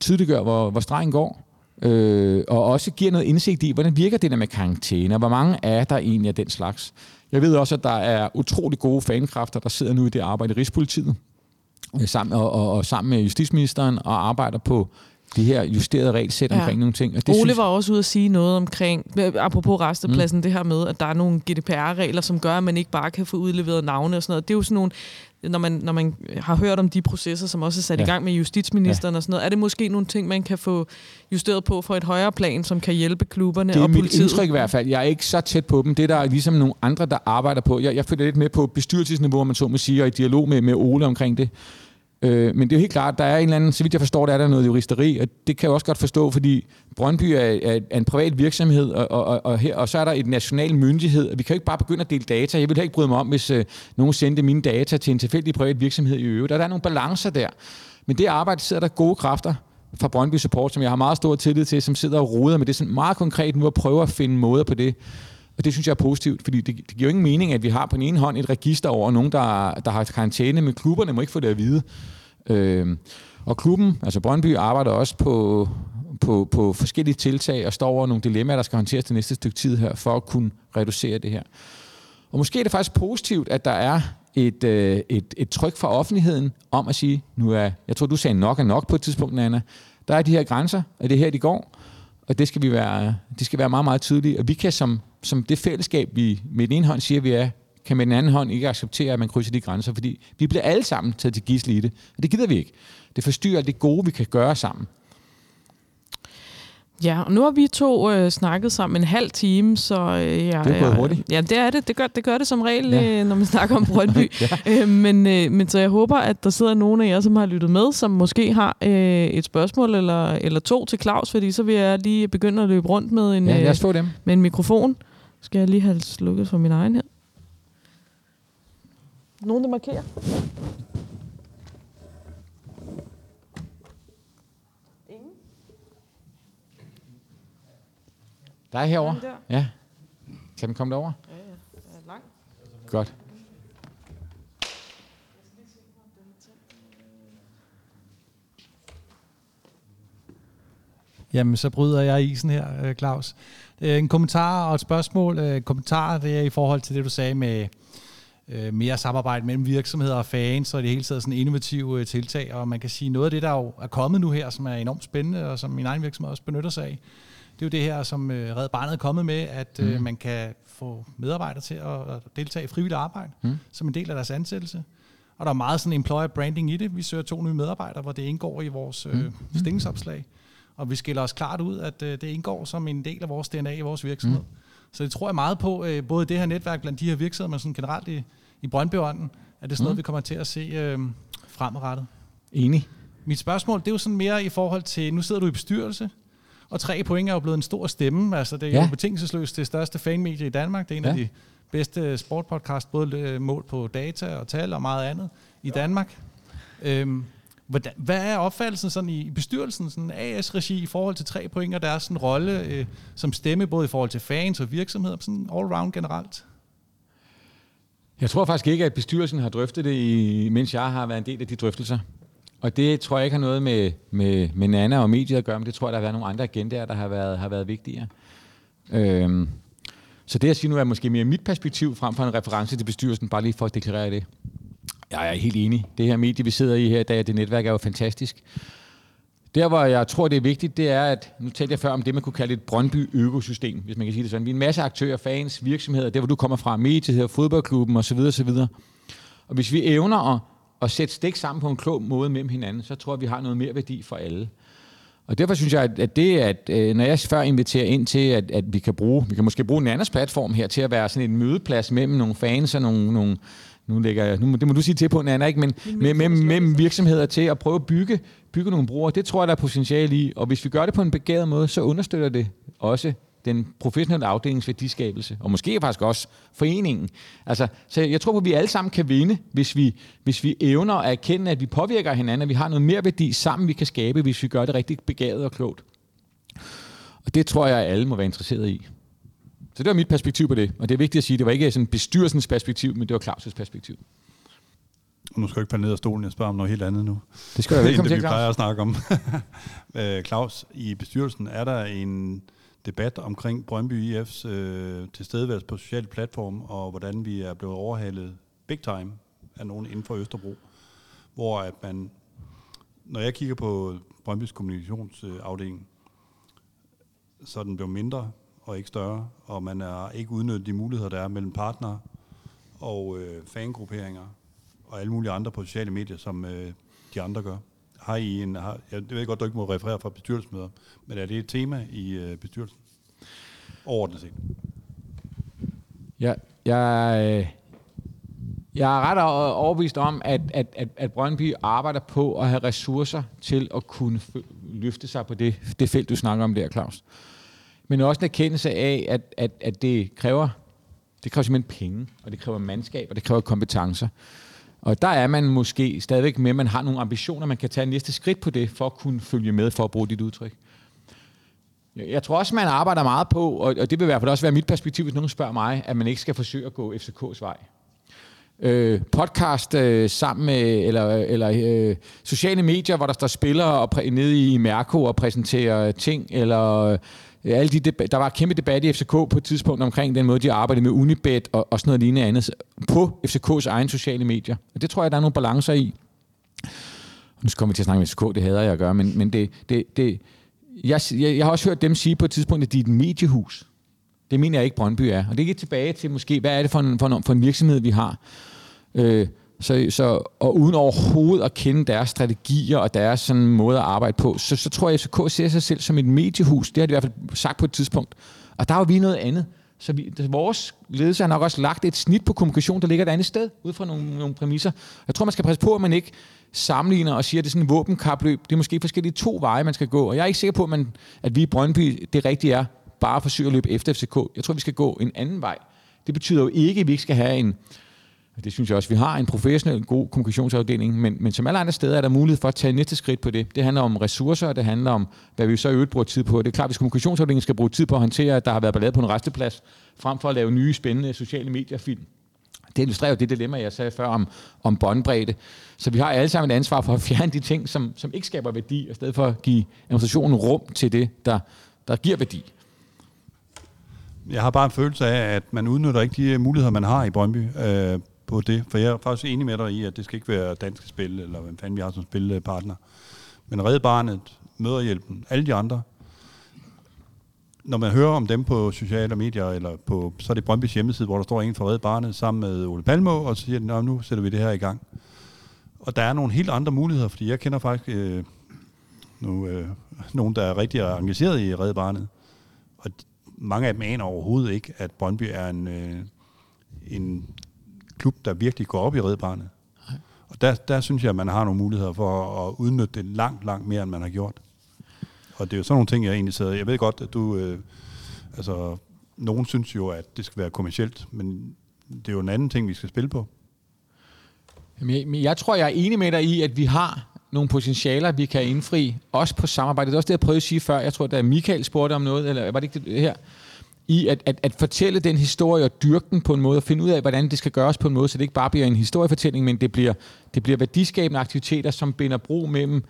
tydeliggør, hvor, hvor stregen går, øh, og også giver noget indsigt i, hvordan virker det der med karantæne, hvor mange er der egentlig af den slags. Jeg ved også, at der er utrolig gode fankræfter, der sidder nu i det arbejde i Rigspolitiet, sammen, og, og, og sammen med justitsministeren, og arbejder på de her justerede regelsæt ja. omkring nogle ting. Og det Ole synes... var også ude at sige noget omkring, apropos restepladsen, mm. det her med, at der er nogle GDPR-regler, som gør, at man ikke bare kan få udleveret navne og sådan noget. Det er jo sådan nogle, når man, når man har hørt om de processer, som også er sat ja. i gang med justitsministeren ja. og sådan noget, er det måske nogle ting, man kan få justeret på for et højere plan, som kan hjælpe klubberne og politiet? Det er mit indtryk i hvert fald. Jeg er ikke så tæt på dem. Det er der ligesom nogle andre, der arbejder på. Jeg, jeg følger lidt med på bestyrelsesniveau, man så må sige, og i dialog med, med Ole omkring det. Øh, men det er jo helt klart, der er en eller anden, så vidt jeg forstår, der er der noget juristeri, og det kan jeg også godt forstå, fordi Brøndby er, er, er en privat virksomhed, og, og, og, her, og så er der et national myndighed, og vi kan jo ikke bare begynde at dele data. Jeg vil ikke bryde mig om, hvis øh, nogen sendte mine data til en tilfældig privat virksomhed i øvrigt. Der er nogle balancer der. Men det arbejde sidder der gode kræfter fra Brøndby Support, som jeg har meget stor tillid til, som sidder og roder med det sådan meget konkret nu og prøver at finde måder på det. Og det synes jeg er positivt, fordi det, det giver jo ingen mening, at vi har på den ene hånd et register over nogen, der, der har karantæne, men klubberne må ikke få det at vide. Øh, og klubben, altså Brøndby, arbejder også på, på, på forskellige tiltag og står over nogle dilemmaer, der skal håndteres det næste stykke tid her, for at kunne reducere det her. Og måske er det faktisk positivt, at der er et, øh, et, et tryk fra offentligheden om at sige, nu er, jeg tror, du sagde nok er nok på et tidspunkt, Anna, Der er de her grænser, og det er her, de går. Og det skal, vi være, det skal være meget, meget tydeligt. Og vi kan som, som det fællesskab, vi med den ene hånd siger, vi er, kan med den anden hånd ikke acceptere, at man krydser de grænser, fordi vi bliver alle sammen taget til gidsel i det. Og det gider vi ikke. Det forstyrrer det gode, vi kan gøre sammen. Ja, og nu har vi to øh, snakket sammen en halv time, så øh, ja, Det er gået hurtigt. Ja, det er det. Det gør det, gør det som regel, ja. øh, når man snakker om Brøndby. (laughs) ja. øh, men, øh, men så jeg håber, at der sidder nogen af jer, som har lyttet med, som måske har øh, et spørgsmål eller, eller to til Claus, fordi så vil jeg lige begynde at løbe rundt med en, Ja, lad os øh, få dem. med en mikrofon. Skal jeg lige have slukket for min egen her? Nogen, der markerer? Der er der. Ja. Kan den komme derover? Ja, ja. Den er lang. Godt. Jamen, så bryder jeg isen her, øh, Claus. Øh, En kommentar og et spørgsmål. Øh, Kommentar, det er i forhold til det, du sagde med mere samarbejde mellem virksomheder og fans, og det hele taget sådan innovative tiltag. Og man kan sige, noget af det, der jo er kommet nu her, som er enormt spændende, og som min egen virksomhed også benytter sig af, det er jo det her, som øh, Red Barnet er kommet med, at øh, man kan få medarbejdere til at, at deltage i frivilligt arbejde, Mm. mm. som en del af deres ansættelse. Og der er meget sådan employer branding i det. Vi søger to nye medarbejdere, hvor det indgår i vores øh, Mm. stillingsopslag. Og vi skiller os klart ud, at øh, det indgår som en del af vores DNA i vores virksomhed. Mm. Så det tror jeg meget på, øh, både det her netværk blandt de her virksomheder, men sådan generelt i, i Brøndbyånden, at det er sådan Mm. noget, vi kommer til at se øh, fremadrettet. Enig. Mit spørgsmål, det er jo sådan mere i forhold til, nu sidder du i bestyrelse, og tre point er jo blevet en stor stemme. Altså, det er Ja. jo betingelsesløst det største fanmedie i Danmark. Det er en ja. af Ja. de bedste sportpodcast, både øh, målt på data og tal og meget andet i Danmark. Øhm, hvordan, hvad er opfattelsen sådan i bestyrelsen, sådan AS-regi, i forhold til tre point og deres sådan rolle øh, som stemme, både i forhold til fans og virksomheder, sådan all round generelt? Jeg tror faktisk ikke, at bestyrelsen har drøftet det, i, mens jeg har været en del af de drøftelser. Og det tror jeg ikke har noget med, med, med Nana og mediet at gøre, men det tror jeg, der har været nogle andre agendaer, der har været, har været vigtigere. Øhm, så det jeg siger nu er måske mere mit perspektiv frem for en reference til bestyrelsen, bare lige for at deklarere det. Jeg er helt enig. Det her medie, vi sidder i her i dag, det netværk er jo fantastisk. Der, hvor jeg tror, det er vigtigt, det er, at nu talte jeg før om det, man kunne kalde et Brøndby-økosystem, hvis man kan sige det sådan. Vi er en masse aktører, fans, virksomheder, der hvor du kommer fra, mediet, fodboldklubben osv. osv. Og hvis vi evner at, at sætte stik sammen på en klog måde mellem hinanden, så tror jeg, vi har noget mere værdi for alle. Og derfor synes jeg, at- at det, at øh, når jeg før inviterer ind til, at, at vi kan bruge, vi kan måske bruge en anden platform her til at være sådan en mødeplads mellem nogle fans og nogle, nogle nu lægger jeg, nu, det må du sige til på, Nana, ikke? men med, med, mellem virksomheder til at prøve at bygge, bygge nogle brugere, det tror jeg, der er potentiale i. Og hvis vi gør det på en begavet måde, så understøtter det også den professionelle afdelings værdiskabelse, og måske faktisk også foreningen. Altså, så jeg tror på, at vi alle sammen kan vinde, hvis vi, hvis vi evner at erkende, at vi påvirker hinanden, at vi har noget mere værdi sammen, vi kan skabe, hvis vi gør det rigtig begavet og klogt. Og det tror jeg, at alle må være interesseret i. Så det var mit perspektiv på det. Og det er vigtigt at sige, det var ikke sådan bestyrelsens perspektiv, men det var Claus' perspektiv. Nu skal jeg ikke falde ned af stolen, jeg spørger om noget helt andet nu. Det skal End (laughs) velkommen det, til, vi plejer at snakke om. (laughs) Øh, Claus, i bestyrelsen er der en debat omkring Brøndby IF's øh, tilstedeværelse på sociale platform, og hvordan vi er blevet overhalet big time af nogen inden for Østerbro. Hvor at man, når jeg kigger på Brøndbys kommunikationsafdeling, så er den blevet mindre og ikke større, og man er ikke udnyttet de muligheder, der er mellem partnere og øh, fangrupperinger og alle mulige andre på sociale medier, som øh, de andre gør. Har I en, har, jeg ved godt, du ikke må referere fra bestyrelsesmøder, men er det et tema i øh, bestyrelsen? Overordnet set. Ja, jeg, øh, jeg er ret overbevist om, at, at, at, at Brøndby arbejder på at have ressourcer til at kunne f- løfte sig på det, det felt, du snakker om der, Claus. Men også en erkendelse af, at, at, at det kræver det kræver simpelthen penge, og det kræver mandskab, og det kræver kompetencer. Og der er man måske stadigvæk med, at man har nogle ambitioner, man kan tage næste skridt på det, for at kunne følge med, for at bruge dit udtryk. Jeg tror også, man arbejder meget på, og og det vil i hvert fald også være mit perspektiv, hvis nogen spørger mig, at man ikke skal forsøge at gå FCK's vej. Øh, podcast øh, sammen med, eller, eller øh, sociale medier, hvor der står spillere og præ- nede i Mærko og præsenterer ting, eller øh, Øh, alle de deba- der var kæmpe debat i FCK på et tidspunkt omkring den måde, de arbejdede med Unibet og, og sådan noget lignende andet på FCK's egne sociale medier. Og det tror jeg, der er nogle balancer i. Nu kommer vi til at snakke med FCK, det hader jeg at gøre, men, men det, det, det, jeg, jeg, jeg har også hørt dem sige på et tidspunkt, at de er et mediehus. Det mener jeg ikke, Brøndby er. Og det er tilbage til måske, hvad er det for en, for en, for en virksomhed, vi har. Øh, så, så, og uden overhovedet at kende deres strategier og deres sådan måde at arbejde på, så, så tror jeg, at FCK ser sig selv som et mediehus. Det har de i hvert fald sagt på et tidspunkt. Og der er jo vi noget andet. Så vi, vores ledelse har nok også lagt et snit på kommunikation, der ligger et andet sted, ud fra nogle, nogle præmisser. Jeg tror, man skal passe på, at man ikke sammenligner og siger, at det er sådan en våbenkapløb. Det er måske forskellige to veje, man skal gå. Og jeg er ikke sikker på, at, man, at vi i Brøndby, det rigtige er, bare at forsøge at løbe efter FCK. Jeg tror, vi skal gå en anden vej. Det betyder jo ikke, at vi ikke skal have en, det synes jeg også, vi har en professionel, god kommunikationsafdeling, men, men som alle andre steder er der mulighed for at tage næste skridt på det. Det handler om ressourcer, og det handler om, hvad vi så i øvrigt bruger tid på. Det er klart, hvis kommunikationsafdelingen skal bruge tid på at håndtere, at der har været ballade på en resteplads, frem for at lave nye, spændende sociale medier-film. Det illustrerer jo det dilemma, jeg sagde før om, om båndbredde. Så vi har alle sammen et ansvar for at fjerne de ting, som, som ikke skaber værdi, i stedet for at give administrationen rum til det, der, der giver værdi. Jeg har bare en følelse af, at man udnytter ikke de muligheder, man har i Brøndby øh, på det. For jeg er faktisk enig med dig i, at det skal ikke være danske spil, eller hvad fanden vi har som spilpartner. Men Red Barnet, Møderhjælpen, alle de andre, når man hører om dem på sociale medier, eller på, så er det Brøndbys hjemmeside, hvor der står en fra Red Barnet sammen med Ole Palmo, og så siger de, nu sætter vi det her i gang. Og der er nogle helt andre muligheder, fordi jeg kender faktisk øh, nu, øh, (laughs) nogen, der er rigtig engageret i Red Barnet. Og mange af dem aner overhovedet ikke, at Brøndby er en, øh, en klub, der virkelig går op i Red Barnet. Og der, der synes jeg, at man har nogle muligheder for at udnytte det langt, langt mere, end man har gjort. Og det er jo sådan nogle ting, jeg egentlig sidder... Jeg ved godt, at du... Øh, altså, nogen synes jo, at det skal være kommercielt, men det er jo en anden ting, vi skal spille på. Jamen, jeg, men jeg tror, jeg er enig med dig i, at vi har nogle potentialer, vi kan indfri, også på samarbejde. Det er også det, jeg prøvede at sige før. Jeg tror, da Michael spurgte om noget, eller var det ikke det her? I at, at, at fortælle den historie og dyrke den på en måde, og finde ud af, hvordan det skal gøres på en måde, så det ikke bare bliver en historiefortælling, men det bliver, det bliver værdiskabende aktiviteter, som binder bro mellem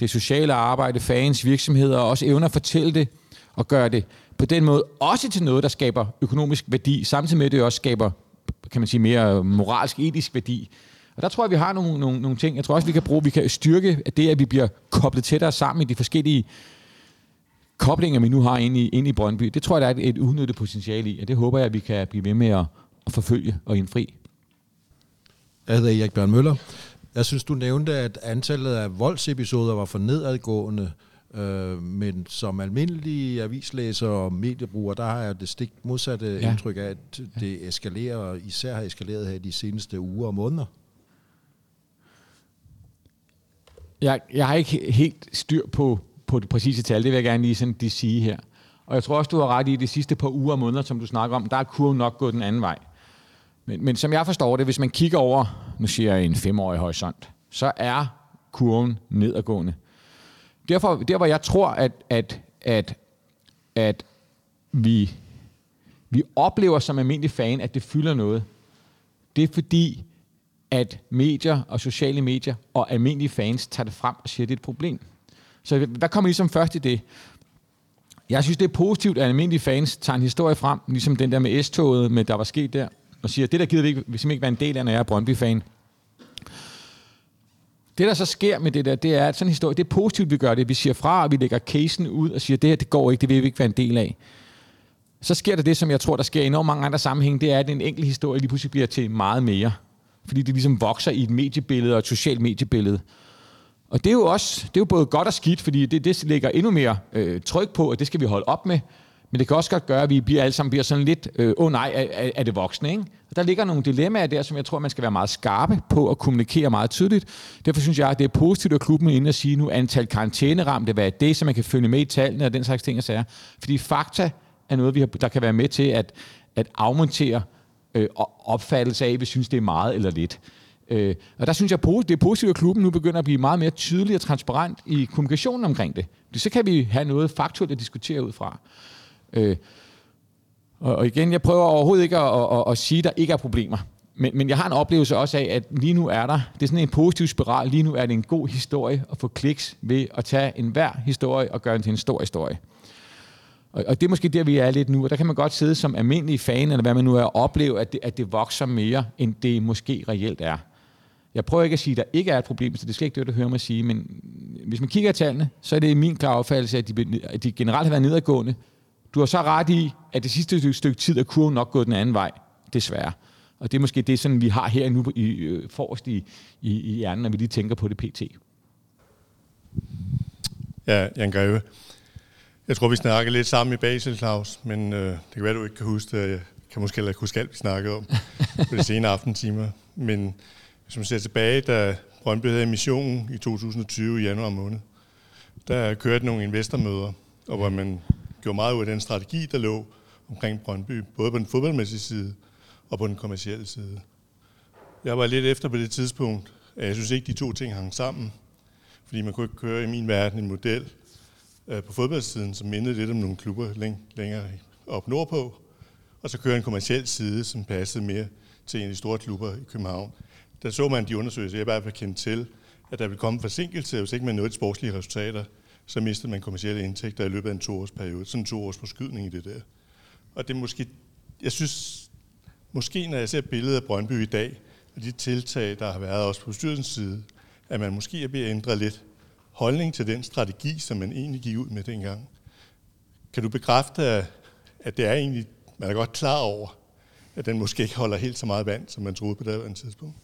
det sociale arbejde, fans, virksomheder, og også evner at fortælle det og gøre det på den måde også til noget, der skaber økonomisk værdi, samtidig med, at det også skaber, kan man sige, mere moralsk, etisk værdi. Og der tror jeg, vi har nogle, nogle, nogle ting. Jeg tror også, vi kan bruge, vi kan styrke det, at vi bliver koblet tættere sammen i de forskellige koblinger, vi nu har inde i, inde i Brøndby. Det tror jeg, der er et, et udnyttet potentiale i, og det håber jeg, at vi kan blive ved med at, at forfølge og indfri. Jeg hedder Erik Bjørn Møller. Jeg synes, du nævnte, at antallet af voldsepisoder var for nedadgående, øh, men som almindelige avislæser og mediebrugere, der har jeg det stik modsatte Ja. ja. indtryk af, at det eskalerer, og især har eskaleret her de seneste uger og måneder. Jeg, jeg har ikke helt styr på, på det præcise tal, det vil jeg gerne lige sådan, sige her. Og jeg tror også, du har ret i, de sidste par uger og måneder, som du snakker om, der er kurven nok gået den anden vej. Men, men som jeg forstår det, hvis man kigger over, nu siger jeg en femårig horisont, så er kurven nedadgående. Derfor, der hvor jeg tror, at, at, at, at vi, vi oplever som almindelig fan, at det fylder noget, det er fordi, at medier og sociale medier og almindelige fans tager det frem og siger, at det er et problem. Så hvad kommer ligesom først i det? Jeg synes, det er positivt, at almindelige fans tager en historie frem, ligesom den der med S-toget, med der var sket der, og siger, det der gider vi ikke, vi simpelthen ikke være en del af, når jeg er Brøndby-fan. Det, der så sker med det der, det er, at sådan en historie, det er positivt, vi gør det. Vi siger fra, og vi lægger casen ud og siger, det her, det går ikke, det vil vi ikke være en del af. Så sker der det, som jeg tror, der sker i enormt mange andre sammenhænge, det er, at en enkelt historie lige pludselig bliver til meget mere. Fordi det ligesom vokser i et mediebillede og et socialt mediebillede. Og det er jo også, det er jo både godt og skidt, fordi det, det lægger endnu mere øh, tryk på, at det skal vi holde op med. Men det kan også godt gøre, at vi bliver alle sammen bliver sådan lidt, øh, åh øh, oh nej, er, er det voksne, ikke? Og der ligger nogle dilemmaer der, som jeg tror, man skal være meget skarpe på at kommunikere meget tydeligt. Derfor synes jeg, at det er positivt, at klubben er inde og sige nu antal karantæneramte, hvad er det, så man kan følge med i tallene og den slags ting og sager. Fordi fakta er noget, vi har, der kan være med til at, at afmontere øh, opfattelse af, at vi synes, det er meget eller lidt. Øh, og der synes jeg, det er positivt, at klubben nu begynder at blive meget mere tydelig og transparent i kommunikationen omkring det. Så kan vi have noget faktuelt at diskutere ud fra. Øh, og, og igen, jeg prøver overhovedet ikke at, at, at, at sige, at der ikke er problemer. Men, men jeg har en oplevelse også af, at lige nu er der, det er sådan en positiv spiral, lige nu er det en god historie at få kliks ved at tage en hver historie og gøre den til en stor historie. Og, og det er måske der, vi er lidt nu, og der kan man godt sidde som almindelig fan, eller hvad man nu er, og opleve, at det, at det vokser mere, end det måske reelt er. Jeg prøver ikke at sige, at der ikke er et problem, så det skal ikke det, du hører mig sige, men hvis man kigger i tallene, så er det min klare opfattelse, at de, at de generelt har været nedadgående. Du har så ret i, at det sidste stykke tid er kurven nok gået den anden vej, desværre. Og det er måske det, sådan, vi har her nu i, øh, forrest i, i, i hjernen, når vi lige tænker på det pt. Ja, Jan Greve. Jeg tror, vi snakkede lidt sammen i Basel, Claus, men øh, det kan være, du ikke kan huske det. Jeg kan måske heller ikke huske alt, vi snakkede om på de (laughs) senere aftentimer. Men hvis man ser tilbage, da Brøndby havde missionen i 2020 i januar måned, der kørte nogle investormøder, og hvor man gjorde meget ud af den strategi, der lå omkring Brøndby, både på den fodboldmæssige side og på den kommercielle side. Jeg var lidt efter på det tidspunkt, at jeg synes ikke, de to ting hang sammen, fordi man kunne ikke køre i min verden en model øh, på fodboldsiden, som mindede lidt om nogle klubber længere op nordpå, og så køre en kommerciel side, som passede mere til en af de store klubber i København. Der så man de undersøgelser, jeg i hvert fald kendte til, at der ville komme forsinkelse, hvis ikke man nåede de sportslige resultater, så mistede man kommersielle indtægter i løbet af en toårsperiode. Sådan en toårs forskydning i det der. Og det er måske, jeg synes, måske når jeg ser billedet af Brøndby i dag, og de tiltag, der har været også på styrelsens side, at man måske er ved at ændre lidt holdning til den strategi, som man egentlig gik ud med dengang. Kan du bekræfte, at det er egentlig, man er godt klar over, at den måske ikke holder helt så meget vand, som man troede på det tidspunkt?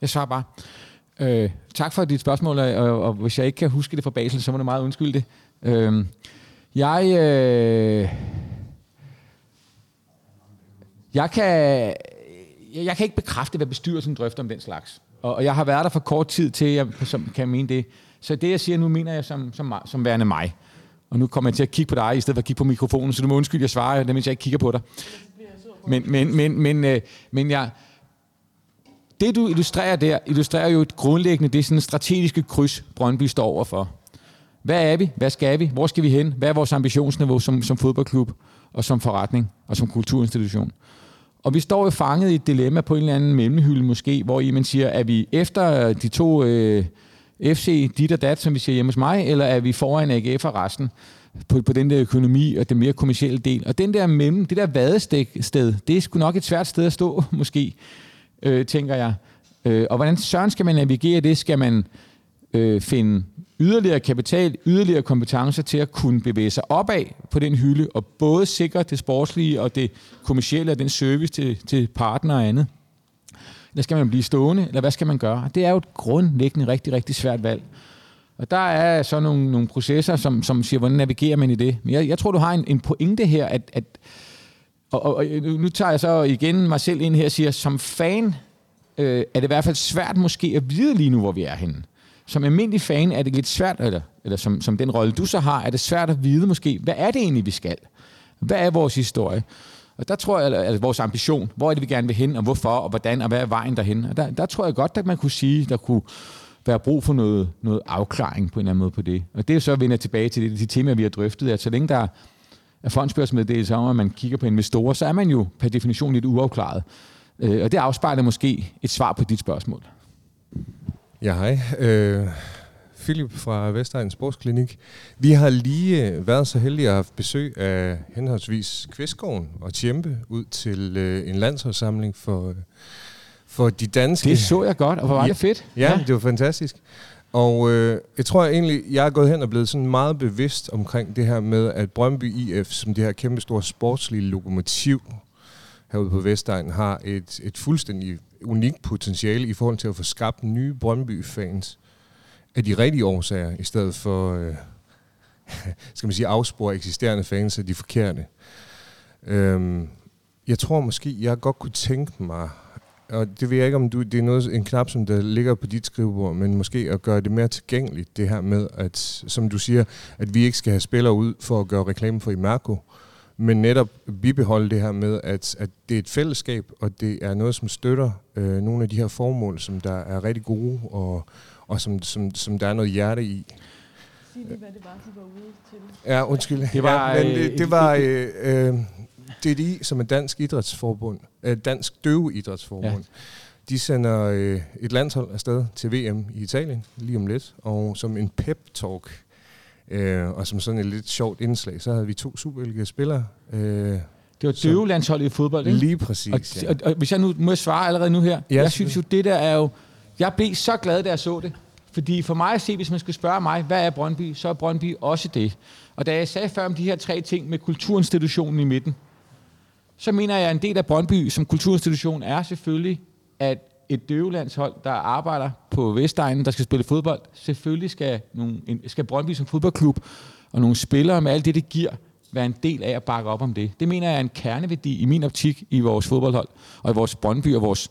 Jeg svarer bare. Øh, tak for dit spørgsmål, og, og hvis jeg ikke kan huske det fra Basel, så må du meget undskylde det. Øh, jeg, øh, jeg, kan, jeg kan ikke bekræfte, hvad bestyrelsen drøfter om den slags. Og, og jeg har været der for kort tid til, at jeg som, kan mene det. Så det, jeg siger nu, mener jeg som, som, som værende mig. Og nu kommer jeg til at kigge på dig, i stedet for at kigge på mikrofonen, så du må undskylde, jeg svarer, mens jeg ikke kigger på dig. Men, men, men, men, øh, men jeg, det, du illustrerer der, illustrerer jo et grundlæggende, det er sådan en strategiske kryds, Brøndby står overfor. Hvad er vi? Hvad skal vi? Hvor skal vi hen? Hvad er vores ambitionsniveau som, som fodboldklub og som forretning og som kulturinstitution? Og vi står jo fanget i et dilemma på en eller anden mellemhylde måske, hvor I man siger, er vi efter de to øh, FC, dit og dat, som vi siger hjemme hos mig, eller er vi foran AGF og resten på, på den der økonomi og den mere kommersielle del? Og den der mellem, det der vadested, det er sgu nok et svært sted at stå, (laughs) måske øh, tænker jeg. Øh, og hvordan søren skal man navigere det? Skal man øh, finde yderligere kapital, yderligere kompetencer til at kunne bevæge sig opad på den hylde, og både sikre det sportslige og det kommercielle og den service til, til partner og andet? Eller skal man blive stående, eller hvad skal man gøre? Det er jo et grundlæggende rigtig, rigtig svært valg. Og der er så nogle, nogle processer, som, som siger, hvordan navigerer man i det? Men jeg, jeg tror, du har en, en pointe her, at, at og, og, og nu tager jeg så igen mig selv ind her og siger, som fan øh, er det i hvert fald svært måske at vide lige nu, hvor vi er henne. Som almindelig fan er det lidt svært, eller, eller som, som den rolle, du så har, er det svært at vide måske, hvad er det egentlig, vi skal? Hvad er vores historie? Og der tror jeg, altså vores ambition, hvor er det, vi gerne vil hen, og hvorfor, og hvordan, og hvad er vejen derhen? Og der, der tror jeg godt, at man kunne sige, der kunne være brug for noget, noget afklaring på en eller anden måde på det. Og det er så vender tilbage til det, de temaer, vi har drøftet, at så længe der af fondsbørsmeddelelser om, at man kigger på investorer, så er man jo per definition lidt uafklaret. Øh, og det afspejler måske et svar på dit spørgsmål. Ja, hej. Øh, Philip fra Vestegn Sportsklinik. Vi har lige øh, været så heldige at have besøg af henholdsvis Kvistgården og Tjempe ud til øh, en landsholdssamling for, for de danske. Det så jeg godt, og hvor var ja, det fedt. Ja, ja, det var fantastisk. Og øh, jeg tror egentlig, jeg er gået hen og blevet sådan meget bevidst omkring det her med, at Brøndby IF, som det her kæmpe store sportslige lokomotiv herude på Vestegn, har et, et fuldstændig unikt potentiale i forhold til at få skabt nye Brøndby-fans af de rigtige årsager, i stedet for, øh, (laughs) skal man sige, afspore eksisterende fans af de forkerte. Øhm, jeg tror måske, jeg godt kunne tænke mig og det ved jeg ikke, om du, det er noget, en knap, som der ligger på dit skrivebord, men måske at gøre det mere tilgængeligt, det her med, at, som du siger, at vi ikke skal have spillere ud for at gøre reklame for Imerco, men netop bibeholde det her med, at, at det er et fællesskab, og det er noget, som støtter øh, nogle af de her formål, som der er rigtig gode, og, og som, som, som der er noget hjerte i. Sig lige, hvad det var, de var ude til. Ja, undskyld. Det var, ja, men øh, det, det et- var øh, øh, DDI, som er Dansk Idrætsforbund, øh, Dansk Døve Idrætsforbund. Ja. De sender øh, et landshold afsted til VM i Italien lige om lidt, og som en pep-talk, øh, og som sådan et lidt sjovt indslag, så havde vi to Superliga-spillere. Øh, Det var døvelandsholdet i fodbold, ikke? lige præcis, Og, ja. og, og hvis jeg nu må jeg svare allerede nu her. Ja, jeg synes jo, det der er jo... Jeg blev så glad, da jeg så det. Fordi for mig at se, hvis man skal spørge mig, hvad er Brøndby, så er Brøndby også det. Og da jeg sagde før om de her tre ting med kulturinstitutionen i midten, så mener jeg, at en del af Brøndby som kulturinstitution er selvfølgelig, at et døvelandshold, der arbejder på Vestegnen, der skal spille fodbold, selvfølgelig skal, nogle, en- skal Brøndby som fodboldklub og nogle spillere med alt det, det giver, være en del af at bakke op om det. Det mener jeg er en kerneværdi i min optik i vores fodboldhold, og i vores Brøndby og vores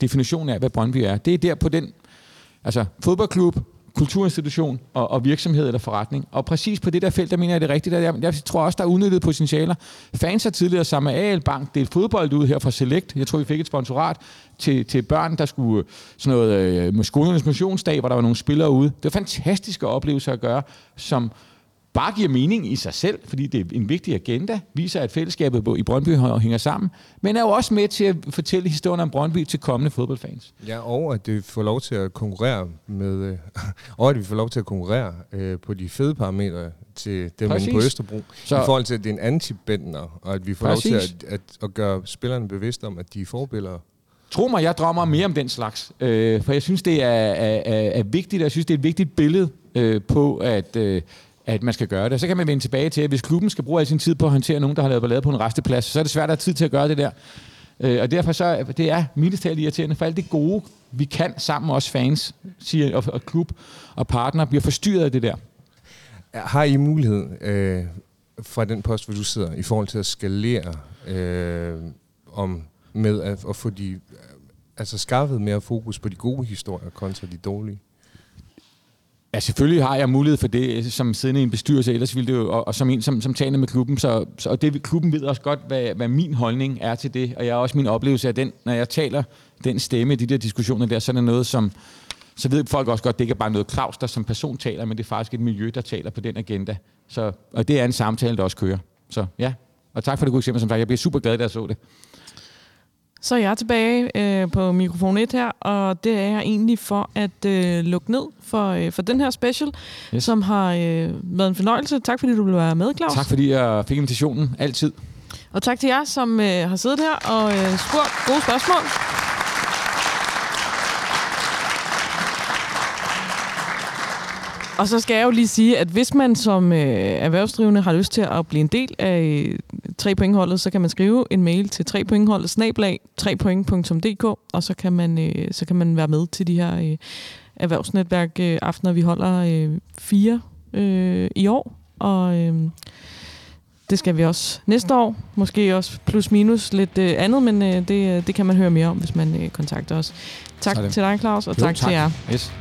definition af, hvad Brøndby er. Det er der på den, altså fodboldklub, kulturinstitution og, og virksomhed eller forretning. Og præcis på det der felt, der mener jeg det er rigtigt. Jeg, jeg tror også, der er udnyttet potentialer. Fans har tidligere sammen med AL Bank delt fodbold ud her fra Select. Jeg tror, vi fik et sponsorat til, til børn, der skulle øh, sådan noget øh, med skolernes motionsdag, hvor der var nogle spillere ude. Det var fantastiske oplevelser at gøre, som bare giver mening i sig selv, fordi det er en vigtig agenda, viser, at fællesskabet i Brøndby hænger sammen, men er jo også med til at fortælle historien om Brøndby til kommende fodboldfans. Ja, og at det får lov til at konkurrere med, øh, (laughs) og at vi får lov til at konkurrere øh, på de fede parametre til dem på Østerbro. Så-. I forhold til, at det er en antibænder, og at vi får Præcis. lov til at, at, at gøre spillerne bevidste om, at de er forbilleder. Tro mig, jeg drømmer mere om den slags. Øh, for jeg synes, det er, er, er, er vigtigt, og jeg synes, det er et vigtigt billede øh, på, at, øh, at man skal gøre det. Så kan man vende tilbage til, at hvis klubben skal bruge al sin tid på at håndtere nogen, der har lavet ballade på en resteplads, så er det svært at have tid til at gøre det der. Øh, og derfor så, det er mildest talt irriterende, for alt det gode, vi kan sammen, os fans, siger, og, og klub og partner, bliver forstyrret af det der. Har I mulighed øh, fra den post, hvor du sidder, i forhold til at skalere øh, om med at, at få de, øh, altså skaffet mere fokus på de gode historier kontra de dårlige? Ja, selvfølgelig har jeg mulighed for det, øh, som siddende i en bestyrelse, ellers ville det jo, og, og som en, som, som taler med klubben, så, så og det, klubben ved også godt, hvad, hvad min holdning er til det, og jeg har også min oplevelse af den, når jeg taler den stemme, i de der diskussioner der, så er det noget, som, så ved folk også godt, det ikke er bare noget Claus, der som person taler, men det er faktisk et miljø, der taler på den agenda. Så, og det er en samtale, der også kører. Så ja, og tak for det gode eksempel, som sagt. Jeg bliver super glad, da jeg så det. Så er jeg tilbage øh, på mikrofon 1 her, og det er jeg egentlig for at øh, lukke ned for, øh, for den her special, yes. Som har øh, været en fornøjelse. Tak fordi du være med, Claus. Tak fordi jeg fik invitationen, altid. Og tak til jer, som øh, har siddet her og øh, spurgt gode spørgsmål. Og så skal jeg jo lige sige, at hvis man som øh, erhvervsdrivende har lyst til at blive en del af øh, 3 pointholdet, så kan man skrive en mail til 3 pointholdet snablag 3point.dk, og så kan man øh, så kan man være med til de her øh, erhvervsnetværk øh, aftener. Vi holder øh, fire øh, i år, og øh, det skal vi også næste år. Måske også plus minus lidt øh, andet, men øh, det, øh, det kan man høre mere om, hvis man øh, kontakter os. Tak Sådan. til dig, Claus, og Jo, tak, tak til jer. Yes.